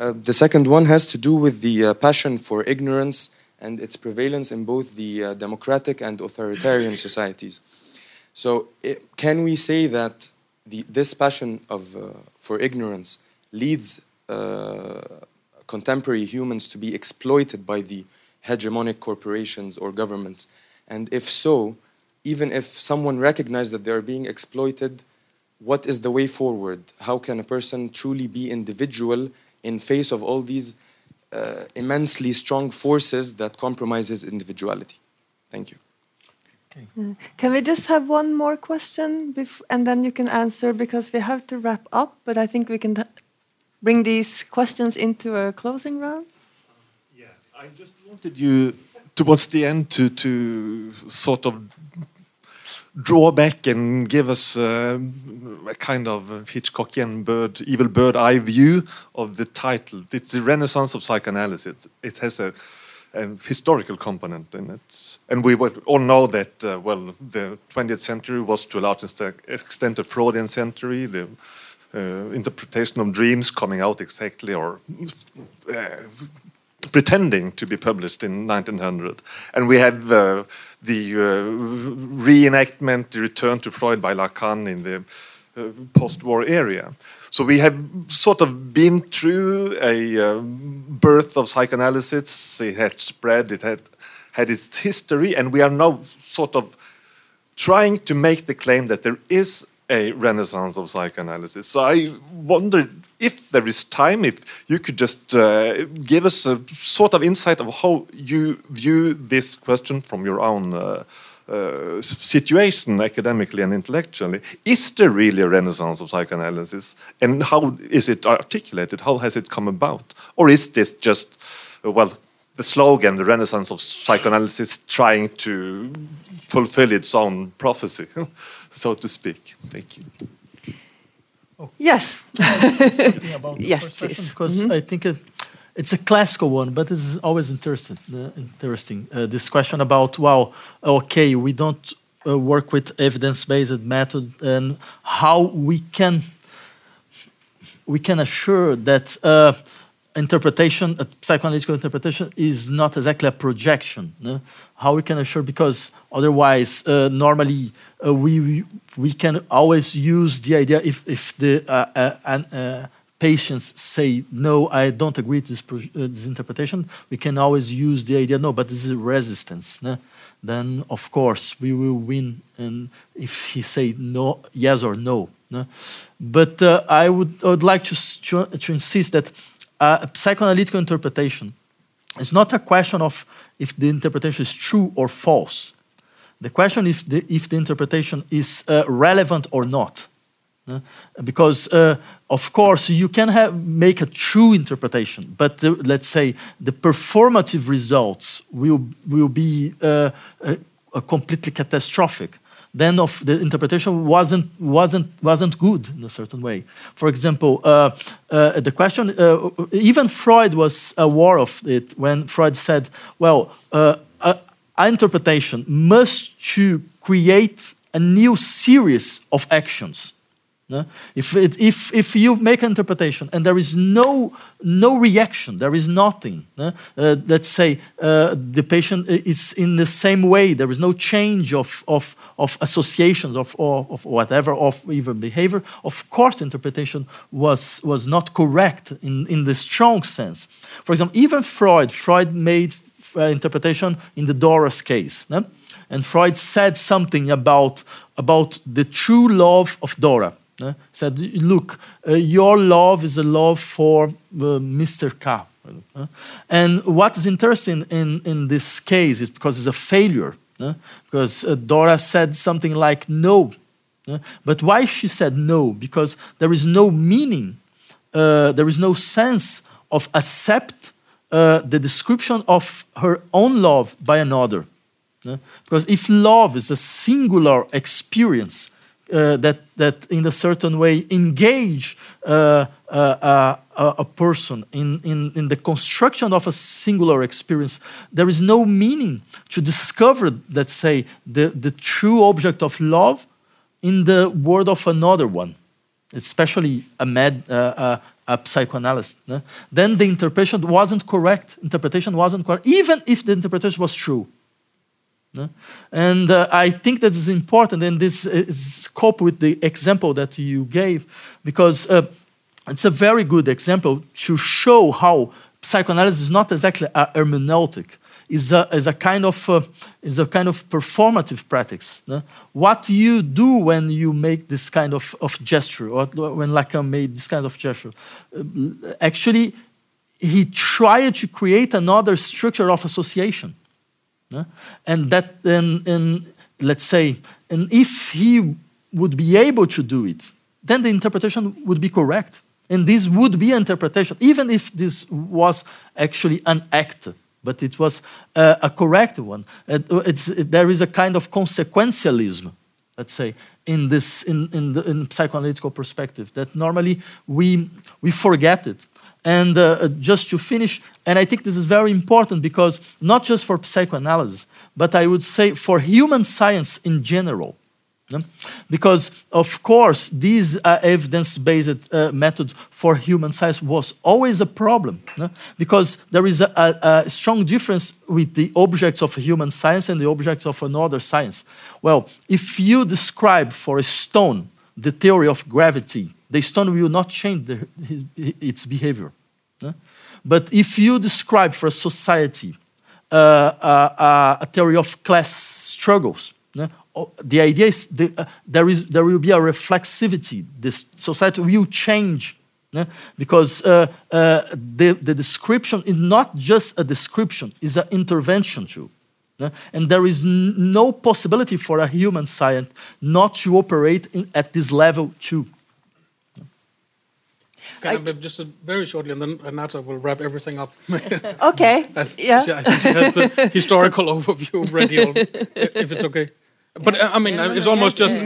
Uh, the second one has to do with the uh, passion for ignorance and its prevalence in both the uh, democratic and authoritarian societies. So, it, can we say that the, this passion of, uh, for ignorance leads uh, contemporary humans to be exploited by the hegemonic corporations or governments? And if so, even if someone recognizes that they are being exploited, what is the way forward? How can a person truly be individual in face of all these uh, immensely strong forces that compromise his individuality? Thank you. Uh, Can we just have one more question bef- and then you can answer because we have to wrap up, but I think we can bring these questions into a closing round. Yeah, I just wanted you towards the end to to sort of draw back and give us um, a kind of Hitchcockian bird, evil bird eye view of the title. It's the Renaissance of psychoanalysis. It has a, a historical component in it, and we all know that. Uh, well, the 20th century was to a large extent- extent a Freudian century. The uh, interpretation of dreams coming out exactly or uh, pretending to be published in 1900. And we have uh, the uh, reenactment, the return to Freud by Lacan in the uh, post-war area. So we have sort of been through a um, birth of psychoanalysis. It had spread, it had had its history, and we are now sort of trying to make the claim that there is a renaissance of psychoanalysis. So I wonder if there is time, if you could just uh, give us a sort of insight of how you view this question from your own uh, uh, situation, academically and intellectually. Is there really a renaissance of psychoanalysis, and how is it articulated? How has it come about, or is this just well? The slogan, the Renaissance of psychoanalysis, trying to fulfill its own prophecy, so to speak. Thank you. Yes. Something about the Yes, first question, please. because I think it, it's a classical one, but it's always interesting. Uh, interesting. Uh, this question about wow, okay, we don't uh, work with evidence-based method, and how we can we can assure that uh, interpretation, a psychoanalytical interpretation, is not exactly a projection. no? How we can assure because otherwise, uh, normally uh, we we- can always use the idea if if the uh, uh, uh, patients say no, I don't agree to this, uh, this interpretation. We can always use the idea no, but this is resistance. no? Then of course we will win, and if he say no, yes or no. no? But I would I would like to to, to insist that uh, psychoanalytical interpretation is not a question of if the interpretation is true or false. The question is the, if the interpretation is uh, relevant or not. Uh, because, uh, of course, you can have, make a true interpretation, but the, let's say the performative results will, will be uh, completely catastrophic. Then of the interpretation wasn't, wasn't, wasn't good in a certain way. For example, uh, uh, the question, uh, even Freud was aware of it when Freud said, well, uh, interpretation must to create a new series of actions. If, it, if, if you make an interpretation and there is no, no reaction, there is nothing, no? Uh, let's say uh, the patient is in the same way, there is no change of, of, of associations of, or, of whatever, of even behavior, of course, interpretation was, was not correct in, in the strong sense. For example, even Freud, Freud made uh, interpretation in the Dora's case. And Freud said something about, about the true love of Dora. No? Said, look, uh, your love is a love for uh, Mr. K. uh, And what is interesting in, in this case is because it's a failure. Because uh, Dora said something like no. But why she said no? Because there is no meaning, uh, there is no sense of accept uh, the description of her own love by another. Because if love is a singular experience uh, that, that in a certain way engage uh, uh, uh, a a person in, in, in the construction of a singular experience, there is no meaning to discover, let's say, the, the true object of love in the word of another one, especially a, med, uh, uh, a psychoanalyst, then the interpretation wasn't correct. Interpretation wasn't correct, even if the interpretation was true. And uh, I think that is important, and this is cope with the example that you gave, because uh, it's a very good example to show how psychoanalysis is not exactly a hermeneutic. Is a, is a kind of uh, is a kind of performative practice. No? What you do when you make this kind of, of gesture, or when Lacan made this kind of gesture, uh, actually, he tried to create another structure of association and that, and, let's say, and if he would be able to do it, then the interpretation would be correct. And this would be an interpretation, even if this was actually an act, but it was uh, a correct one. It, it, there is a kind of consequentialism, let's say, in this in, in the in psychoanalytical perspective that normally we we forget it and uh, uh, just to finish, and I think this is very important because not just for psychoanalysis, but I would say for human science in general. Because, of course, these uh, evidence based uh, for human science was always a problem. Because there is a, a, a, strong difference with the objects of human science and the objects of another science. Well, if you describe for a stone the theory of gravity, the stone will not change the, his, its behavior. But if you describe for a society uh, uh, a theory of class struggles, the idea is the, uh, there, is, there will be a reflexivity. This society will change because uh, uh, the, the description is not just a description, it's an intervention too. And there is no possibility for a human science not to operate in, at this level too. Can I, I just very shortly, and then Renata will wrap everything up. okay. As, yeah. I think she has the historical overview ready, if it's okay. But uh, I mean, it's almost just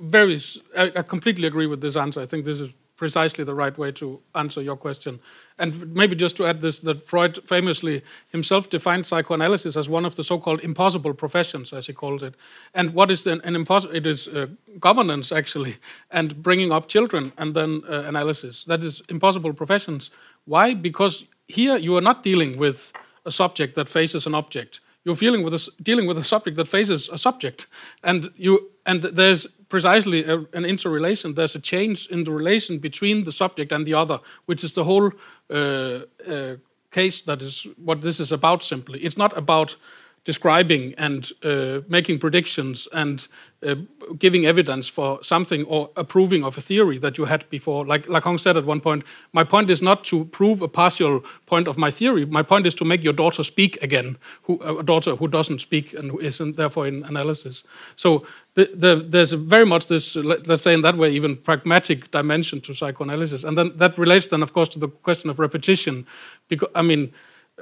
very. I, I completely agree with this answer. I think this is precisely the right way to answer your question. And maybe just to add this, that Freud famously himself defined psychoanalysis as one of the so-called impossible professions, as he calls it. And what is an, an impossible? It is uh, governance actually, and bringing up children, and then uh, analysis. That is impossible professions. Why? Because here you are not dealing with a subject that faces an object. You're dealing with a, dealing with a subject that faces a subject, and you and there's precisely a, an interrelation. There's a change in the relation between the subject and the other, which is the whole uh, uh, case that is what this is about simply. It's not about describing and uh, making predictions and uh, giving evidence for something or approving of a theory that you had before. Like Lacan said at one point, my point is not to prove a partial point of my theory. My point is to make your daughter speak again, who, a daughter who doesn't speak and who isn't therefore in analysis. So the, the, there's very much this, let's say in that way, even pragmatic dimension to psychoanalysis. And then that relates then, of course, to the question of repetition. Because, I mean,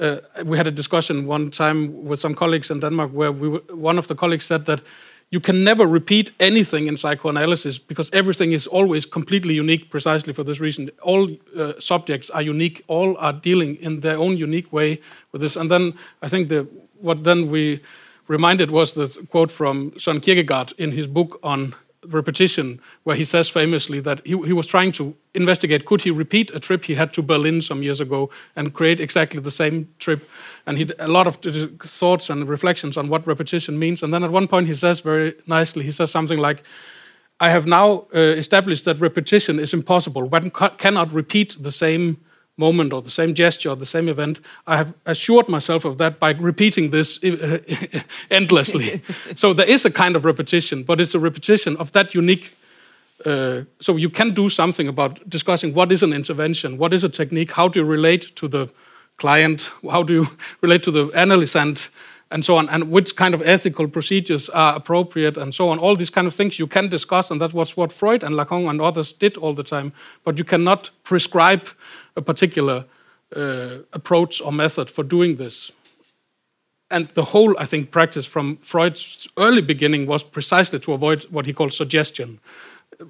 uh, we had a discussion one time with some colleagues in Denmark where we were, one of the colleagues said that you can never repeat anything in psychoanalysis because everything is always completely unique precisely for this reason. All uh, subjects are unique, all are dealing in their own unique way with this. And then I think the, what then we reminded was the quote from Søren Kierkegaard in his book on repetition, where he says famously that he, he was trying to investigate could he repeat a trip he had to Berlin some years ago and create exactly the same trip. And he a lot of thoughts and reflections on what repetition means. And then at one point he says very nicely, he says something like, I have now uh, established that repetition is impossible. One cannot repeat the same moment or the same gesture or the same event. I have assured myself of that by repeating this endlessly. so there is a kind of repetition, but it's a repetition of that unique. Uh, so you can do something about discussing what is an intervention, what is a technique, how do you relate to the client, how do you relate to the analysand, and so on, and which kind of ethical procedures are appropriate, and so on. All these kind of things you can discuss, and that was what Freud and Lacan and others did all the time. But you cannot prescribe a particular uh, approach or method for doing this. And the whole, I think, practice from Freud's early beginning was precisely to avoid what he called suggestion.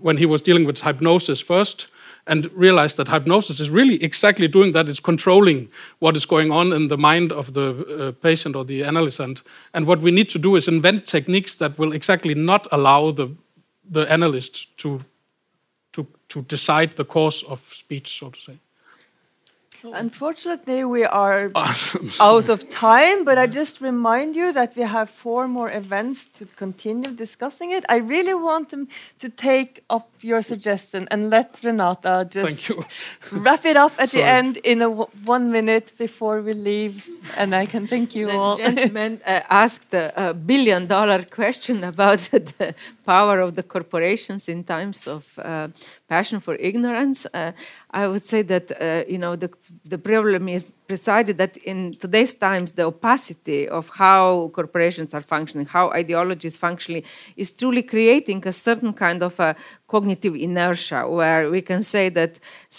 When he was dealing with hypnosis first, and realized that hypnosis is really exactly doing that. It's controlling what is going on in the mind of the uh, patient or the analysand. And what we need to do is invent techniques that will exactly not allow the, the analyst to, to, to decide the course of speech, so to say. Unfortunately, we are out of time, but I just remind you that we have four more events to continue discussing it. I really want them to take up your suggestion and let Renata just wrap it up at the end in a one minute before we leave, and I can thank you the all. gentleman uh, asked a, a billion dollar question about the power of the corporations in times of uh, passion for ignorance. Uh, I would say that uh, you know the the problem is precisely that in today's times the opacity of how corporations are functioning, how ideologies functioning, is truly creating a certain kind of a cognitive inertia where we can say that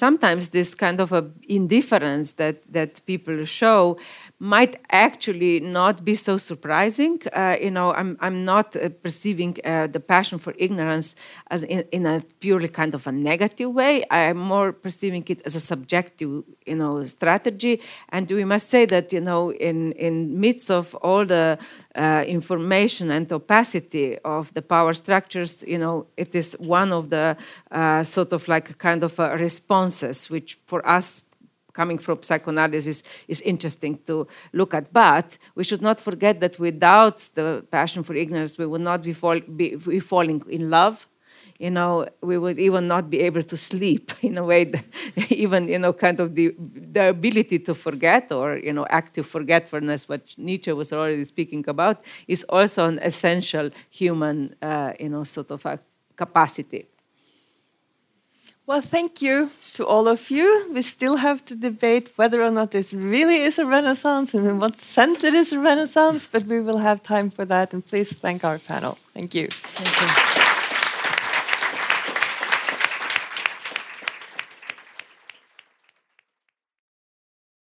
sometimes this kind of a indifference that that people show might actually not be so surprising. Uh, you know, I'm, I'm not uh, perceiving uh, the passion for ignorance as in, in, a purely kind of a negative way. I'm more perceiving it as a subjective, you know, strategy. And we must say that, you know, in, in midst of all the uh, information and opacity of the power structures, you know, it is one of the uh, sort of like kind of responses which for us coming from psychoanalysis is interesting to look at. But we should not forget that without the passion for ignorance, we would not be, fall, be, be falling in love. You know, we would even not be able to sleep in a way, that even, you know, kind of the, the ability to forget or, you know, active forgetfulness, what Nietzsche was already speaking about, is also an essential human, uh, you know, sort of a capacity. Well, thank you to all of you. We still have to debate whether or not this really is a renaissance and in what sense it is a renaissance, but we will have time for that. And please thank our panel. Thank you. Thank you.